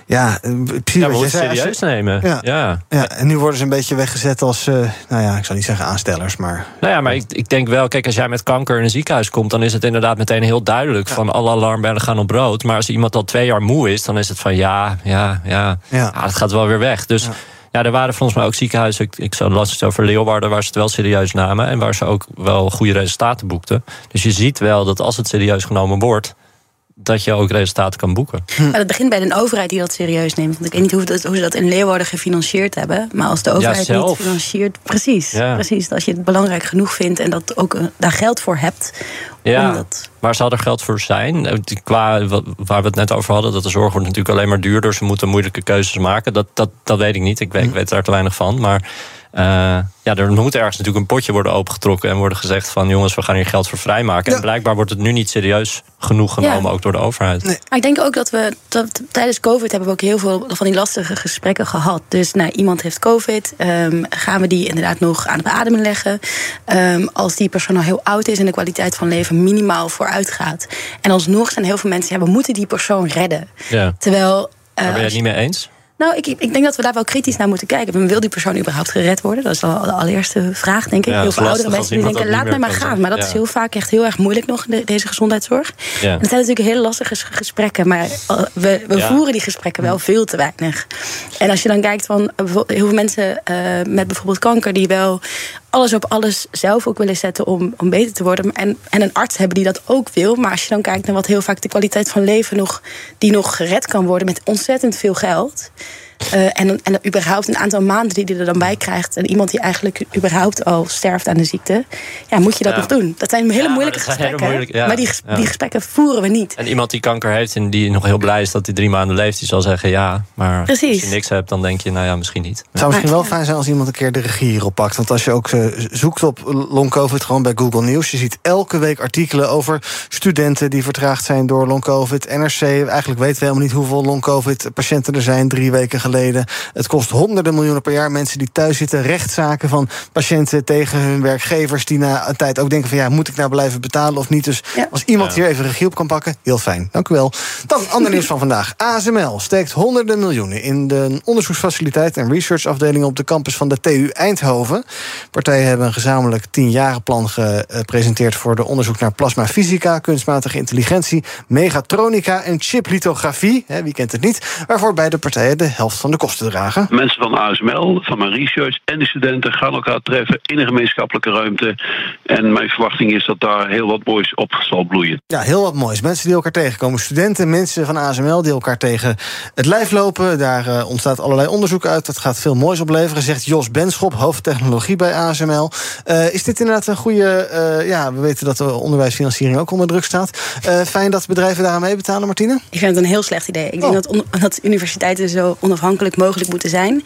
ja, eh, precies Ja, je zei, serieus nemen. Ja. Ja. Ja, en nu worden ze een beetje weggezet als, nou ja, ik zou niet zeggen aanstellers, maar Nou ja, maar ik, ik denk wel, kijk, als jij met kanker in een ziekenhuis komt, dan is het inderdaad meteen heel duidelijk van alle alarmbellen gaan op rood. Maar als iemand al twee jaar moe is, dan is het van ja, ja, ja, ja. het gaat wel weer weg. Dus ja. er waren volgens mij ook ziekenhuizen, ik, ik las het over Leeuwarden, waar ze het wel serieus namen en waar ze ook wel goede resultaten boekten. Dus je ziet wel dat als het serieus genomen wordt, dat je ook resultaten kan boeken. [laughs] Maar het begint bij een overheid die dat serieus neemt. Want ik weet niet hoe, dat, hoe ze dat in Leeuwarden gefinancierd hebben. Maar als de overheid niet zelf. financiert. Precies, Ja. precies. Als je het belangrijk genoeg vindt en dat ook eh, daar geld voor hebt. Ja, dat- waar zal er geld voor zijn? Eh, Qua waar we het net over hadden, dat de zorg wordt natuurlijk alleen maar duurder. Ze moeten moeilijke keuzes maken. Dat, dat, dat weet ik niet. Ik weet, ik weet daar te weinig van. Maar ja, er moet ergens natuurlijk een potje worden opengetrokken en worden gezegd van jongens, we gaan hier geld voor vrijmaken. En blijkbaar wordt het nu niet serieus genoeg genomen, Ja. ook door de overheid. Maar ik denk ook dat we dat, tijdens COVID hebben we ook heel veel van die lastige gesprekken gehad. Dus nou, iemand heeft COVID, ehm, gaan we die inderdaad nog aan het beademen leggen? Ehm, als die persoon al heel oud is en de kwaliteit van leven minimaal vooruit gaat. En alsnog zijn heel veel mensen, ja, we moeten die persoon redden. Ja. Terwijl. eh, Daar ben je als het niet mee eens? Nou, ik, ik denk dat we daar wel kritisch naar moeten kijken. Wil die persoon überhaupt gered worden? Dat is al de allereerste vraag, denk ik. Ja, heel veel oudere mensen die denken, laat mij maar gaan. Maar dat Ja. is heel vaak echt heel erg moeilijk nog in de- deze gezondheidszorg. Ja. En het zijn natuurlijk hele lastige ges- gesprekken. Maar eh, we, we voeren die gesprekken wel veel te weinig. En als je dan kijkt van heel veel mensen eh, met bijvoorbeeld kanker... die wel alles op alles zelf ook willen zetten om, om beter te worden. En, en een arts hebben die dat ook wil. Maar als je dan kijkt naar wat heel vaak de kwaliteit van leven nog... die nog gered kan worden met ontzettend veel geld... Eh, en, en überhaupt een aantal maanden die hij er dan bij krijgt. En iemand die eigenlijk überhaupt al sterft aan de ziekte. Ja, moet je dat Ja. nog doen? Dat zijn hele moeilijke hele gesprekken. moeilijke- ja, maar die, ges- ja. die gesprekken voeren we niet. En iemand die kanker heeft en die nog heel blij is dat hij drie maanden leeft, die zal zeggen ja. Maar Precies. als je niks hebt, dan denk je, nou ja, misschien niet. Het zou misschien wel fijn zijn als iemand een keer de regie hierop pakt. Want als je ook eh, zoekt op long covid gewoon bij Google News... je ziet elke week artikelen over studenten die vertraagd zijn door long covid. NRC, eigenlijk weten we helemaal niet hoeveel long covid patiënten er zijn drie weken geleden. Het kost honderden miljoenen per jaar. Mensen die thuis zitten, rechtszaken van patiënten tegen hun werkgevers... die na een tijd ook denken van ja, moet ik nou blijven betalen of niet? Dus als iemand hier even regie op kan pakken, heel fijn. Dank u wel. Dan ander nieuws van vandaag. [laughs] ASML steekt honderden miljoenen in de onderzoeksfaciliteit... en researchafdeling op de campus van de TU Eindhoven. Partijen hebben een gezamenlijk tienjarenplan gepresenteerd... voor de onderzoek naar plasmafysica, kunstmatige intelligentie... megatronica en chiplithografie, hè, wie kent het niet... waarvoor beide partijen de helft van de kosten dragen. Mensen van ASML, van mijn research en de studenten gaan elkaar treffen in een gemeenschappelijke ruimte. En mijn verwachting is dat daar heel wat moois op zal bloeien. Ja, heel wat moois. Mensen die elkaar tegenkomen. Studenten, mensen van ASML die elkaar tegen het lijf lopen. Daar uh, ontstaat allerlei onderzoek uit. Dat gaat veel moois opleveren, zegt Jos Benschop, hoofdtechnologie bij ASML. Uh, is dit inderdaad een goede... Uh, ja, we weten dat de onderwijsfinanciering ook onder druk staat. fijn dat bedrijven daar aan meebetalen, Martine? Ik vind het een heel slecht idee. Ik denk dat, on, dat universiteiten zo onafhankelijk mogelijk moeten zijn.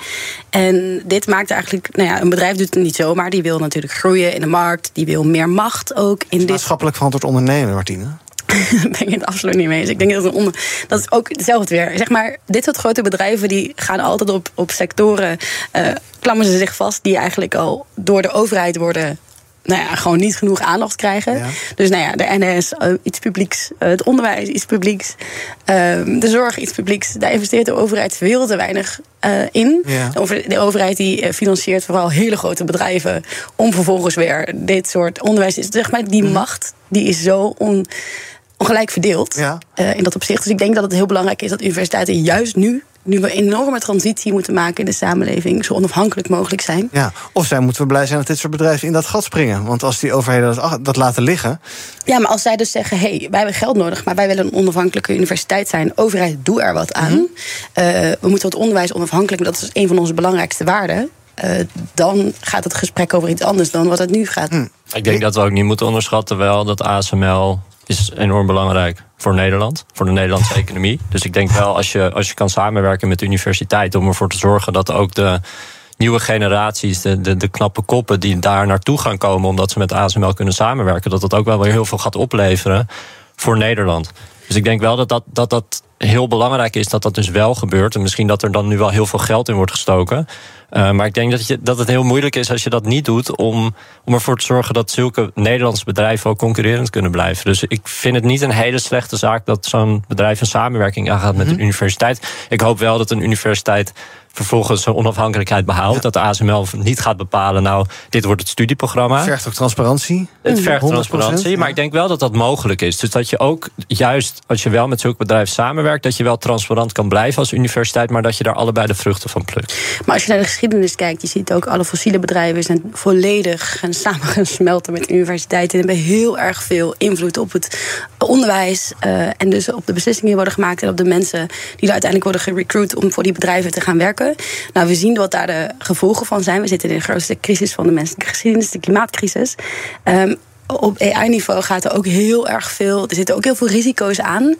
En dit maakt eigenlijk... Nou ja, een bedrijf doet het niet zomaar. Die wil natuurlijk groeien in de markt. Die wil meer macht ook in dit... Maatschappelijk verantwoord ondernemen, Martine. [laughs] Daar ben ik het absoluut niet mee eens. Ik denk dat het, onder, dat is ook hetzelfde weer. Zeg maar, dit soort grote bedrijven die gaan altijd op, op sectoren, uh, klammen ze zich vast, die eigenlijk al door de overheid worden nou ja, gewoon niet genoeg aandacht krijgen. Ja. Dus nou ja, de NS, uh, iets publieks, uh, het onderwijs, iets publieks, uh, de zorg, iets publieks. Daar investeert de overheid veel te weinig in. Ja. De, over, de, overheid die financiert vooral hele grote bedrijven om vervolgens weer dit soort onderwijs. Zeg maar, die mm. macht die is zo on, ongelijk verdeeld ja. in dat opzicht. Dus ik denk dat het heel belangrijk is dat universiteiten juist nu nu we een enorme transitie moeten maken in de samenleving, zo onafhankelijk mogelijk zijn. Ja, of zij moeten we blij zijn dat dit soort bedrijven in dat gat springen. Want als die overheden dat, dat laten liggen. Ja, maar als zij dus zeggen: hé, hey, wij hebben geld nodig, maar wij willen een onafhankelijke universiteit zijn. Overheid, doe er wat aan. Mm -hmm. uh, we moeten het onderwijs onafhankelijk, dat is een van onze belangrijkste waarden. Uh, dan gaat het gesprek over iets anders dan wat het nu gaat. Mm. Ik denk dat we ook niet moeten onderschatten wel dat ASML is enorm belangrijk voor Nederland, voor de Nederlandse economie. Dus ik denk wel, als je, als je kan samenwerken met de universiteit om ervoor te zorgen dat ook de nieuwe generaties, de, de, de knappe koppen die daar naartoe gaan komen omdat ze met ASML kunnen samenwerken, dat dat ook wel weer heel veel gaat opleveren voor Nederland. Dus ik denk wel dat dat, dat, dat heel belangrijk is dat dat dus wel gebeurt. En misschien dat er dan nu wel heel veel geld in wordt gestoken. Uh, maar ik denk dat, je, dat het heel moeilijk is als je dat niet doet... om, om ervoor te zorgen dat zulke Nederlandse bedrijven ook concurrerend kunnen blijven. Dus ik vind het niet een hele slechte zaak dat zo'n bedrijf een samenwerking aangaat met mm -hmm. een universiteit. Ik hoop wel dat een universiteit vervolgens zijn onafhankelijkheid behoudt. Ja. Dat de ASML niet gaat bepalen, nou, dit wordt het studieprogramma. Het vergt ook transparantie. Het vergt transparantie, maar ik denk wel dat dat mogelijk is. Dus dat je ook, juist als je wel met zulke bedrijven samenwerkt... dat je wel transparant kan blijven als universiteit... maar dat je daar allebei de vruchten van plukt. Maar als je naar de geschiedenis kijkt, je ziet ook... alle fossiele bedrijven zijn volledig gaan samengesmelten met universiteiten... en hebben heel erg veel invloed op het onderwijs... Uh, en dus op de beslissingen die worden gemaakt... en op de mensen die uiteindelijk worden gerecruit... om voor die bedrijven te gaan werken. Nou, we zien wat daar de gevolgen van zijn. We zitten in de grootste crisis van de menselijke geschiedenis, de klimaatcrisis. Um, op AI-niveau gaat er ook heel erg veel. Er zitten ook heel veel risico's aan.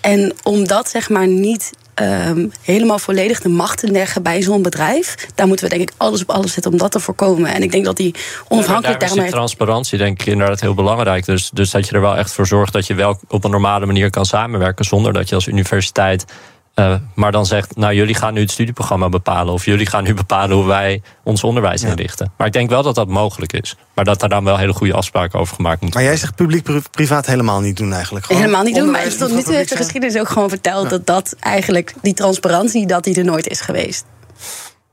En omdat zeg maar niet um, helemaal volledig de macht te leggen bij zo'n bedrijf. Daar moeten we denk ik alles op alles zetten om dat te voorkomen. En ik denk dat die onafhankelijk ja, daarmee... transparantie denk ik inderdaad heel belangrijk. Dus, dus dat je er wel echt voor zorgt dat je wel op een normale manier kan samenwerken... zonder dat je als universiteit uh, maar dan zegt, nou jullie gaan nu het studieprogramma bepalen. Of jullie gaan nu [laughs] bepalen hoe wij ons onderwijs ja. inrichten. Maar ik denk wel dat dat mogelijk is. Maar dat er dan wel hele goede afspraken over gemaakt moeten worden. Maar jij zegt publiek-privaat helemaal niet doen eigenlijk. Gewoon helemaal niet doen. Maar tot nu toe heeft de geschiedenis ook gewoon verteld... Ja. dat dat eigenlijk, die transparantie, dat die er nooit is geweest.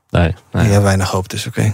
Nee. nee. Ja, weinig hoop dus, oké. Okay.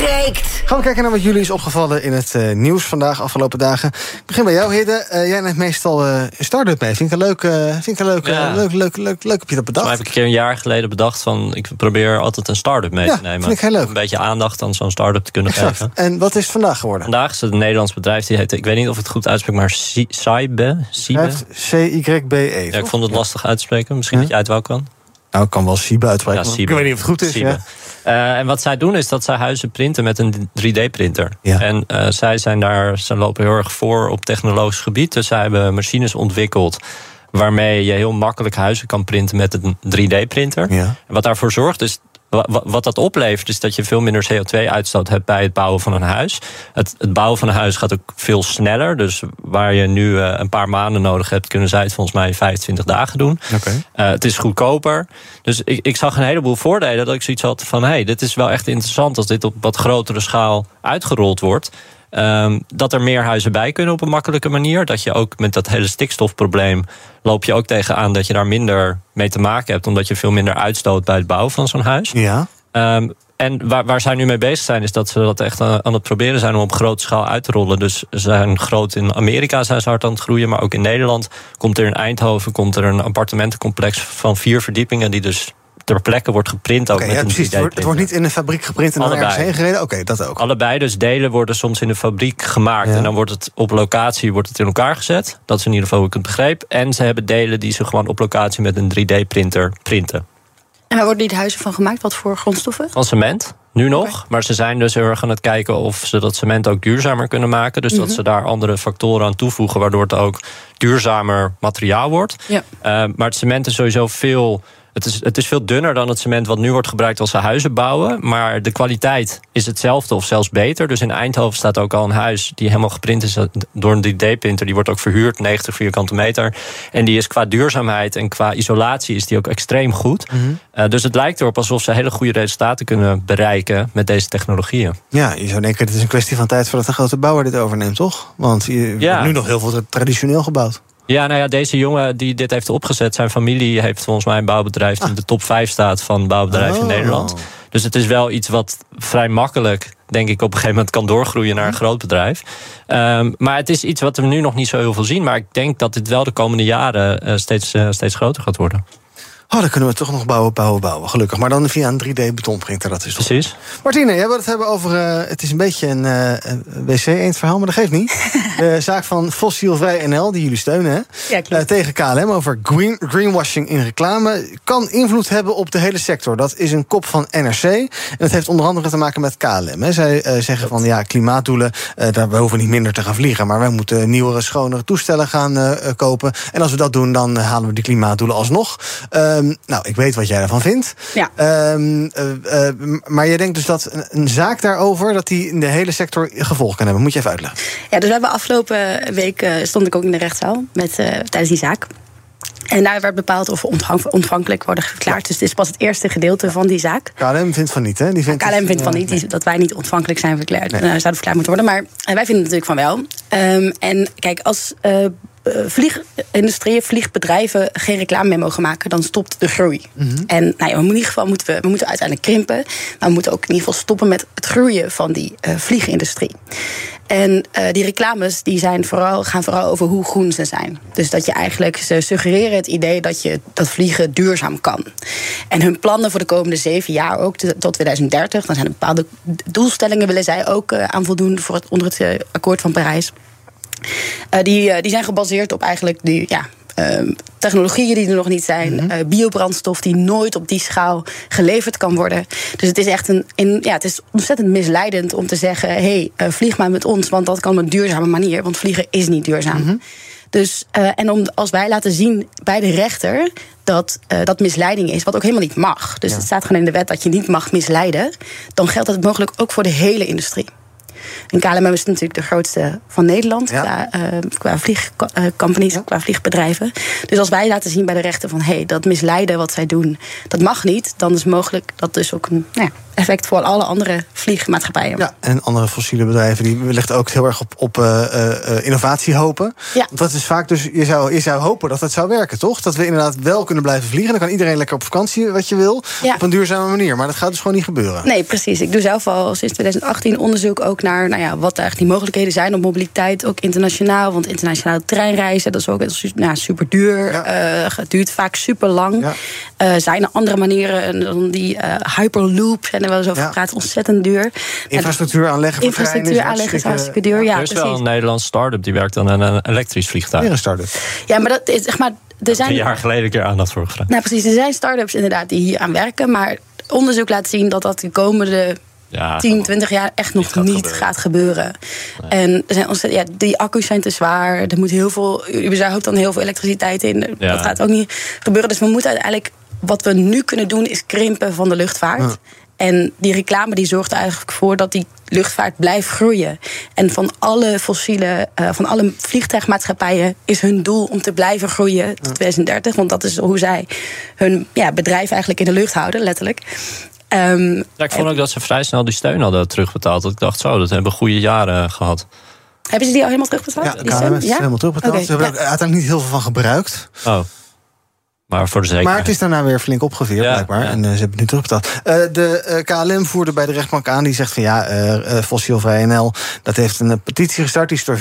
breekt. Gaan we kijken naar wat jullie is opgevallen in het uh, nieuws vandaag, afgelopen dagen. Ik begin bij jou, Hidde. Uh, jij neemt meestal uh, een start-up mee. Vind ik een leuk, vind ik een leuk, ja. leuk, leuk, leuk, leuk heb je dat bedacht. Maar heb ik een keer een jaar geleden bedacht van... ik probeer altijd een start-up mee ja, te nemen. vind ik heel leuk. Een beetje aandacht aan zo'n start-up te kunnen exact. geven. En wat is het vandaag geworden? Vandaag is het een Nederlands bedrijf, die heet... ik weet niet of het goed uitspreek, maar Cybe. C-Y-B-E. Ja, ik vond het lastig uit te spreken. Misschien ja. dat jij het wel kan. Nou, ik kan wel Siebe uitspreken. Ja. Ik weet niet of het goed is. Ja. Eh, en wat zij doen is dat zij huizen printen met een 3D-printer. En eh, zij zijn daar, ze lopen heel erg voor op technologisch gebied. Dus zij hebben machines ontwikkeld waarmee je heel makkelijk huizen kan printen met een 3D-printer. Ja. En wat daarvoor zorgt is. Wa- wa- Wat dat oplevert, is dat je veel minder CO2-uitstoot hebt bij het bouwen van een huis. Het, het bouwen van een huis gaat ook veel sneller. Dus waar je nu eh, een paar maanden nodig hebt, kunnen zij het volgens mij in 25 dagen doen. Eh, het is goedkoper. Dus ik, ik zag een heleboel voordelen dat ik zoiets had van... hé, hey, dit is wel echt interessant als dit op wat grotere schaal uitgerold wordt. Ehm, dat er meer huizen bij kunnen op een makkelijke manier. Dat je ook met dat hele stikstofprobleem... loop je ook tegenaan dat je daar minder mee te maken hebt... omdat je veel minder uitstoot bij het bouwen van zo'n huis. Ja. Ehm, en waar, waar zij nu mee bezig zijn, is dat ze dat echt aan, aan het proberen zijn om op grote schaal uit te rollen. Dus ze zijn groot in Amerika, zijn ze hard aan het groeien, maar ook in Nederland komt er in Eindhoven komt er een appartementencomplex van vier verdiepingen, die dus ter plekke wordt geprint ook met ja, een precies. Het wordt, het 3D-printer. wordt niet in een fabriek geprint en dan Allebei. ergens heen gereden. Oké, dat ook. Allebei, dus delen worden soms in de fabriek gemaakt. En dan wordt het op locatie wordt het in elkaar gezet. Dat is in ieder geval hoe ik het begreep. En ze hebben delen die ze gewoon op locatie met een 3D-printer printen. En waar worden die huizen van gemaakt? Wat voor grondstoffen? Van cement, nu nog. Maar ze zijn dus heel erg aan het kijken of ze dat cement ook duurzamer kunnen maken. Dus dat Mhm. ze daar andere factoren aan toevoegen, waardoor het ook duurzamer materiaal wordt. Ja. Eh, maar het cement is sowieso veel. Het is, het is veel dunner dan het cement wat nu wordt gebruikt als ze huizen bouwen. Maar de kwaliteit is hetzelfde of zelfs beter. Dus in Eindhoven staat ook al een huis die helemaal geprint is door een 3D-printer. Die wordt ook verhuurd, 90 vierkante meter. En die is qua duurzaamheid en qua isolatie is die ook extreem goed. Mhm. Eh, dus het lijkt erop alsof ze hele goede resultaten kunnen bereiken met deze technologieën. Ja, je zou denken, het is een kwestie van tijd voordat een grote bouwer dit overneemt, toch? Want je Ja. wordt nu nog heel veel traditioneel gebouwd. Ja, nou ja, deze jongen die dit heeft opgezet, zijn familie heeft volgens mij een bouwbedrijf die in de top 5 staat van bouwbedrijven in Oh. Nederland. Dus het is wel iets wat vrij makkelijk, denk ik, op een gegeven moment kan doorgroeien naar een groot bedrijf. Ehm, maar het is iets wat we nu nog niet zo heel veel zien. Maar ik denk dat dit wel de komende jaren eh, steeds, eh, steeds groter gaat worden. Oh, dan kunnen we toch nog bouwen, bouwen, bouwen. Gelukkig. Maar dan via een 3D-betonprinter, dat is toch... Precies. Martine, jij wil het hebben over... eh, het is een beetje een eh, een wc-eend verhaal, maar dat geeft niet. [laughs] De zaak van Fossielvrij NL, die jullie steunen, hè? Ja, Eh, tegen KLM over green, greenwashing in reclame. Kan invloed hebben op de hele sector. Dat is een kop van NRC. En dat heeft onder andere te maken met KLM. Hè. Zij zeggen van ja, klimaatdoelen, daar, we hoeven niet minder te gaan vliegen. Maar wij moeten nieuwere, schonere toestellen gaan kopen. En als we dat doen, dan halen we die klimaatdoelen alsnog. Ehm, nou, ik weet wat jij daarvan vindt. Ja. Ehm, eh, eh, maar jij denkt dus dat een, een zaak daarover... dat die in de hele sector gevolg kan hebben. Moet je even uitleggen. Ja, dus we hebben afgelopen week eh, stond ik ook in de rechtszaal met, tijdens die zaak. En daar werd bepaald of we ontvankelijk worden verklaard. Dus dit is pas het eerste gedeelte van die zaak. KLM vindt van niet, hè? Die vindt KLM vindt van niet die- dat wij niet ontvankelijk zijn verklaard, Nee. zouden verklaard moeten worden. Maar wij vinden natuurlijk van wel. Ehm, en kijk, als vliegindustrieën, vliegbedrijven geen reclame meer mogen maken, dan stopt de groei. Mhm. En nou ja, in ieder geval moeten we, we moeten uiteindelijk krimpen. Maar we moeten ook in ieder geval stoppen met het groeien van die eh, vliegindustrie. En eh, die reclames die zijn vooral, gaan vooral over hoe groen ze zijn. Dus dat je eigenlijk, ze suggereren het idee dat, je, dat vliegen duurzaam kan. En hun plannen voor de komende zeven jaar, ook tot 2030, dan zijn er bepaalde doelstellingen willen zij ook eh, aan voldoen voor het, onder het eh, akkoord van Parijs. Eh, die, eh, die zijn gebaseerd op eigenlijk die, ja, ehm, technologieën die er nog niet zijn. eh, biobrandstof die nooit op die schaal geleverd kan worden. Dus het is echt een, in, ja, het is ontzettend misleidend om te zeggen: hé, hey, vlieg maar met ons, want dat kan op een duurzame manier. Want vliegen is niet duurzaam. Dus, eh, en om, als wij laten zien bij de rechter dat dat misleiding is, wat ook helemaal niet mag. Dus het staat gewoon in de wet dat je niet mag misleiden. Dan geldt dat mogelijk ook voor de hele industrie. En KLM is natuurlijk de grootste van Nederland qua, eh, qua vliegcompanies, qua vliegbedrijven. Dus als wij laten zien bij de rechter van hé, hey, dat misleiden wat zij doen, dat mag niet, dan is mogelijk dat dus ook een nou ja, effect voor alle andere vliegmaatschappijen. Ja, en andere fossiele bedrijven die wellicht ook heel erg op, op eh, eh, eh, innovatie hopen. Ja. Dat is vaak dus, je zou, je zou hopen dat het zou werken, toch? Dat we inderdaad wel kunnen blijven vliegen. Dan kan iedereen lekker op vakantie wat je wil. Ja. Op een duurzame manier. Maar dat gaat dus gewoon niet gebeuren. Nee, precies. Ik doe zelf al sinds 2018 onderzoek ook naar nou ja, wat eigenlijk die mogelijkheden zijn op mobiliteit, ook internationaal. Want internationaal treinreizen, dat is ook nou, super duur. Het duurt vaak super lang. Eh, zijn er andere manieren en dan die eh, hyperloop zijn er wel eens over Ja. gepraat, ontzettend duur. Infrastructuur aanleggen voor Infrastructuur aanleggen is hartstikke duur. Ja, er is wel precies. een Nederlands start-up die werkt aan een, een elektrisch vliegtuig. Weer een start-up. Ja, maar dat is zeg maar. er zijn, Drie jaar geleden een keer aandacht voor gevraagd. nou precies, er zijn start-ups inderdaad die hier aan werken. Maar onderzoek laat zien dat dat de komende Ja, 10, 20 jaar echt nog niet gaat gebeuren. En er zijn ontzettend, ja, die accu's zijn te zwaar. Er moet heel veel, überhaupt dan heel veel elektriciteit in. Ja. Dat gaat ook niet gebeuren. Dus we moeten uiteindelijk, wat we nu kunnen doen, is krimpen van de luchtvaart. Ja. En die reclame die zorgt er eigenlijk voor dat die luchtvaart blijft groeien. En van alle fossiele, eh, van alle vliegtuigmaatschappijen is hun doel om te blijven groeien tot 2030. Want dat is hoe zij hun ja, bedrijf eigenlijk in de lucht houden, letterlijk. Ehm, Ja, ik vond ook dat ze vrij snel die steun hadden terugbetaald. Dat ik dacht, zo, dat hebben goede jaren gehad. Hebben ze die al helemaal terugbetaald? Ja, die heeft het helemaal terugbetaald. Ze hebben ja. er uiteindelijk niet heel veel van gebruikt. Oh. Maar voor de zekerheid. Maar het is daarna weer flink opgeveerd, blijkbaar. En eh, ze hebben het nu terugbetaald. Eh, de eh, KLM voerde bij de rechtbank aan. Die zegt van ja, eh eh, Fossielvrij NL... dat heeft een petitie gestart. Die is door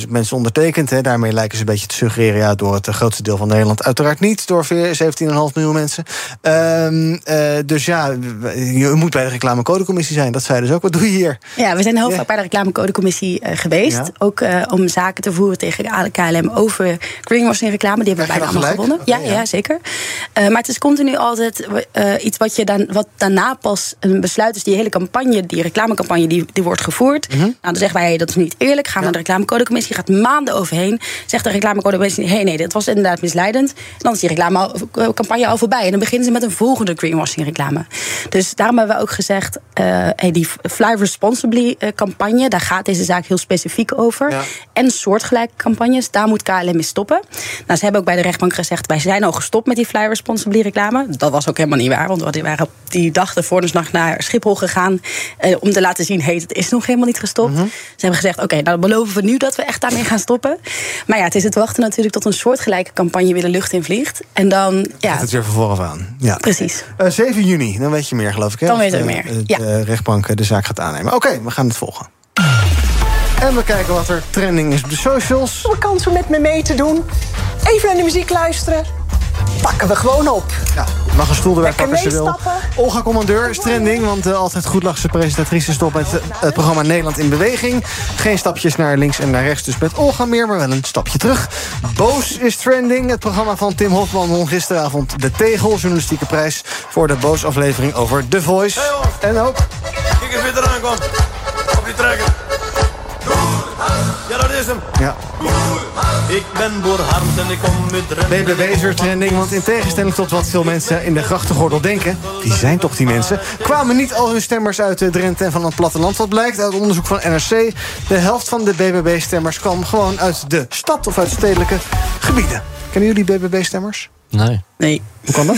14.000 mensen ondertekend. Hè. Daarmee lijken ze een beetje te suggereren... Ja, door het grootste deel van Nederland. Uiteraard niet, door veer- 17,5 miljoen mensen. Ehm, eh, dus ja, je moet bij de reclamecodecommissie zijn. Dat zei dus ook. Wat doe je hier? Ja, we zijn heel vaak bij de reclamecodecommissie geweest. Ja. Ook eh, om zaken te voeren tegen de KLM over greenwashing reclame. Die hebben we bijna allemaal gelijk? gewonnen. Ja, ja. zeker. Eh, maar het is continu altijd eh, iets wat je dan, wat daarna pas een besluit is. Die hele campagne, die reclamecampagne, die, die wordt gevoerd. Mhm. Nou, dan zeggen wij, dat is niet eerlijk. Gaan we naar de reclamecodecommissie. Gaat maanden overheen. Zegt de reclamecodecommissie, hé, hey, nee, dat was inderdaad misleidend. En dan is die reclamecampagne al voorbij. En dan beginnen ze met een volgende greenwashing reclame. Dus daarom hebben we ook gezegd, eh, hey, die Fly Responsibly eh, campagne, daar gaat deze zaak heel specifiek over. En soortgelijke campagnes, daar moet KLM mee stoppen. Nou, ze hebben ook bij de rechtbank gezegd, wij zijn al gestopt met die Fly Responsibly reclame. Dat was ook helemaal niet waar, want die waren op die dag ervoor dus nog naar Schiphol gegaan eh, om te laten zien, hey, het is nog helemaal niet gestopt. Ze hebben gezegd, oké, nou dan beloven we nu dat we echt daarmee gaan stoppen. Maar ja, het is het wachten natuurlijk tot een soortgelijke campagne weer de lucht in vliegt. En dan, ja, het weer van vooraf aan. Ja. precies. Eh, 7 juni, dan weet je meer, geloof ik. Hè? Dan weet ik de- meer, De, ja. de rechtbank eh, de zaak gaat aannemen. Oké, we gaan het volgen. En we kijken wat er trending is op de socials. Een kans om met me mee te doen. Even naar de muziek luisteren. Pakken we gewoon op. Ja, mag een stoel erbij Lekker pakken als je wil. Olga Commandeur is trending, want uh, altijd goed lachse presentatrice stopt met uh, het programma Nederland in Beweging. Geen stapjes naar links en naar rechts, dus met Olga meer, maar wel een stapje terug. Boos is trending. Het programma van Tim Hofman won gisteravond de Tegel, journalistieke prijs, voor de Boos-aflevering over The Voice. en ook... Kijk eens wie eraan komt. Op die trekker. Ja, hem. Ik ben Boer Harms en ik kom uit Drenthe. BBB is weer trending, want in tegenstelling tot wat veel mensen in de grachtengordel denken... wie zijn toch die mensen? Kwamen niet al hun stemmers uit de Drenthe en van het platteland. Wat blijkt uit onderzoek van NRC... de helft van de BBB-stemmers kwam gewoon uit de stad of uit stedelijke gebieden. Kennen jullie BBB-stemmers? Nee. Nee. Hoe kan dat?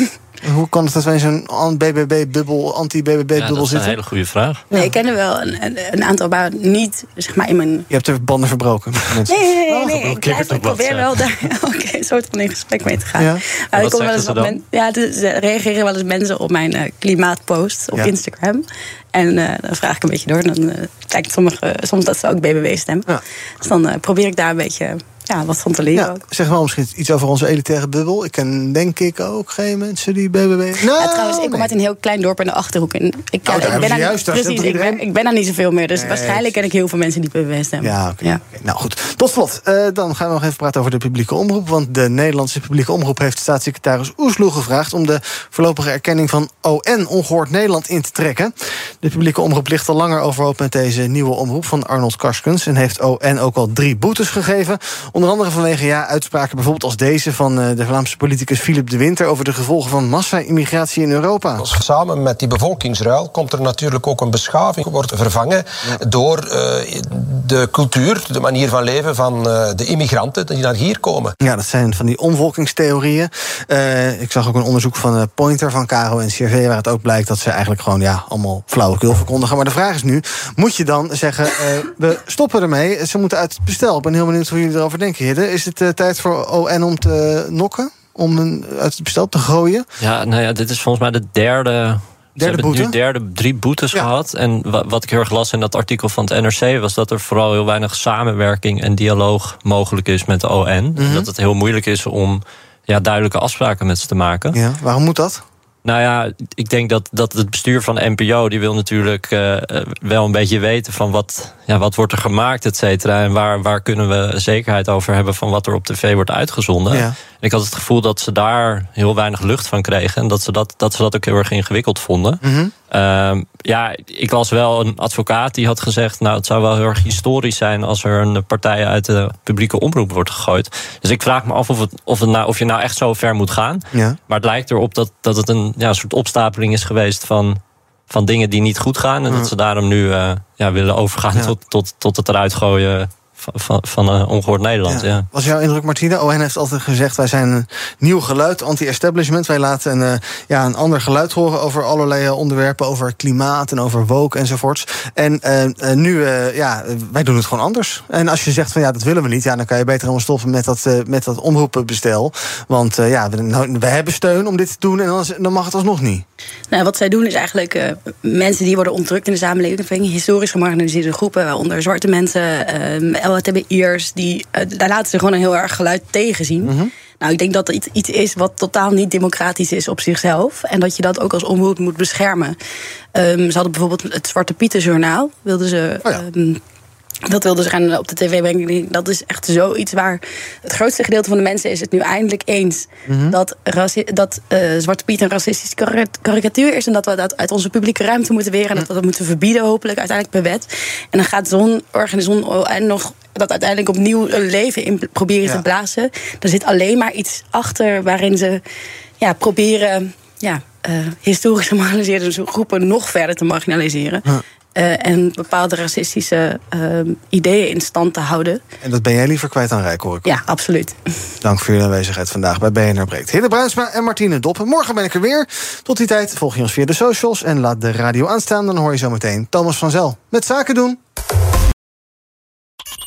Hoe kan het dat wij in zo'n BBB-bubbel, anti-BBB-bubbel Ja, dat is een zitten? hele goede vraag. Nee, ik ken er wel een, een, een aantal, maar niet zeg maar in mijn. Je hebt er banden verbroken met mensen. Nee, nee, nee. Oh, nee. Ik, blijf, probeer wel daar [laughs] oké, een soort van in gesprek mee te gaan. Ja? Maar En ik kom wel zeggen eens ze op dan? men, ja, dus, ze reageren wel eens mensen op mijn eh, klimaatpost op Ja. Instagram. En eh, dan vraag ik een beetje door. En dan eh blijkt sommige, soms dat ze ook BBB stemmen. Dus dan eh, probeer ik daar een beetje ja, wat van te leren. Ja, ook. zeg wel misschien iets over onze elitaire bubbel. Ik ken denk ik ook geen mensen die BBB... ja, trouwens, ik kom uit een heel klein dorp in de Achterhoek. En ik, Nou, daar ik daar juist, daar precies, ik ben, ik ben daar niet zoveel meer. Dus Nee, waarschijnlijk ken ik heel veel mensen die BBB stemmen. Ja, oké. Nou goed. Tot slot, eh, dan gaan we nog even praten over de publieke omroep. Want de Nederlandse publieke omroep heeft staatssecretaris Oesloe gevraagd... om de voorlopige erkenning van ON, Ongehoord Nederland, in te trekken. De publieke omroep ligt al langer overhoop met deze nieuwe omroep van Arnold Karskens... en heeft ON ook al drie boetes gegeven. Onder andere vanwege ja, uitspraken bijvoorbeeld als deze... van eh, de Vlaamse politicus Philip de Winter... over de gevolgen van massa-immigratie in Europa. Samen met die bevolkingsruil komt er natuurlijk ook een beschaving, wordt vervangen door eh, de cultuur, de manier van leven van eh, de immigranten die naar hier komen. Ja, dat zijn van die omvolkingstheorieën. Ik zag ook een onderzoek van Pointer van Caro en CRV... waar het ook blijkt dat ze eigenlijk gewoon ja, allemaal flauwekul verkondigen. Maar de vraag is nu, moet je dan zeggen... we stoppen ermee, ze moeten uit het bestel. Ik ben heel benieuwd hoe jullie erover denken, Is het eh, tijd voor ON om te nokken? Om een, uit het bestel te gooien? Ja, nou ja, dit is volgens mij de derde. Ze hebben boete? nu derde, drie boetes gehad. En wa- wat ik heel erg las in dat artikel van het NRC... was dat er vooral heel weinig samenwerking en dialoog mogelijk is met de ON. Mhm. Dat het heel moeilijk is om ja, duidelijke afspraken met ze te maken. Ja, waarom moet dat? Nou ja, ik denk dat, dat het bestuur van de NPO... die wil natuurlijk uh, wel een beetje weten van wat, ja, wat wordt er gemaakt, et cetera. En waar, waar kunnen we zekerheid over hebben van wat er op tv wordt uitgezonden. Ja. En ik had het gevoel dat ze daar heel weinig lucht van kregen. En dat ze dat, dat, ze dat ook heel erg ingewikkeld vonden. Mm -hmm. Ja, ik was wel een advocaat die had gezegd... nou, het zou wel heel erg historisch zijn... als er een partij uit de publieke omroep wordt gegooid. Dus ik vraag me af of, het, of, het nou, of je nou echt zo ver moet gaan. Ja. Maar het lijkt erop dat, dat het een ja, soort opstapeling is geweest van, van dingen die niet goed gaan. En dat ze daarom nu uh, ja, willen overgaan tot, tot, tot het eruit gooien van, van uh, Ongehoord Nederland. Ja. ja. Was jouw indruk, Martine? ON heeft altijd gezegd: wij zijn een nieuw geluid, anti-establishment. Wij laten een, uh, ja, een ander geluid horen over allerlei onderwerpen, over klimaat en over woke enzovoorts. En uh, nu, ja, wij doen het gewoon anders. En als je zegt van ja, dat willen we niet, ja, dan kan je beter helemaal stoppen met dat, met dat omroepenbestel. Want ja, we, nou, we hebben steun om dit te doen en dan, dan mag het alsnog niet. Nou, wat zij doen is eigenlijk mensen die worden ontdrukt in de samenleving, historisch gemarginaliseerde groepen, waaronder zwarte mensen LHTBI'ers, die, uh, daar laten ze gewoon een heel erg geluid tegen zien. Mhm. Nou, ik denk dat het iets is wat totaal niet democratisch is op zichzelf. En dat je dat ook als omroep moet beschermen. Um, ze hadden bijvoorbeeld het Zwarte Pieten Journaal. Wilden ze. Oh ehm, dat wilden ze gaan op de tv brengen. Dat is echt zoiets waar het grootste gedeelte van de mensen is het nu eindelijk eens mhm. dat, dat uh, Zwarte Piet een racistische karikatuur is en dat we dat uit onze publieke ruimte moeten weren en dat we dat moeten verbieden, hopelijk uiteindelijk per wet. En dan gaat zo'n organisatie en nog dat uiteindelijk opnieuw een leven in proberen te blazen. Er zit alleen maar iets achter waarin ze ja, proberen ja, uh, historisch gemarginaliseerde groepen nog verder te marginaliseren. Uh, en bepaalde racistische uh, ideeën in stand te houden. En dat ben jij liever kwijt aan Rijk, hoor ik. Ja, absoluut. Dank voor jullie aanwezigheid vandaag bij BNR Breekt. Hidde Bruinsma en Martine Doppen. Morgen ben ik er weer. Tot die tijd volg je ons via de socials en laat de radio aanstaan. Dan hoor je zo meteen Thomas van Zel met Zaken doen.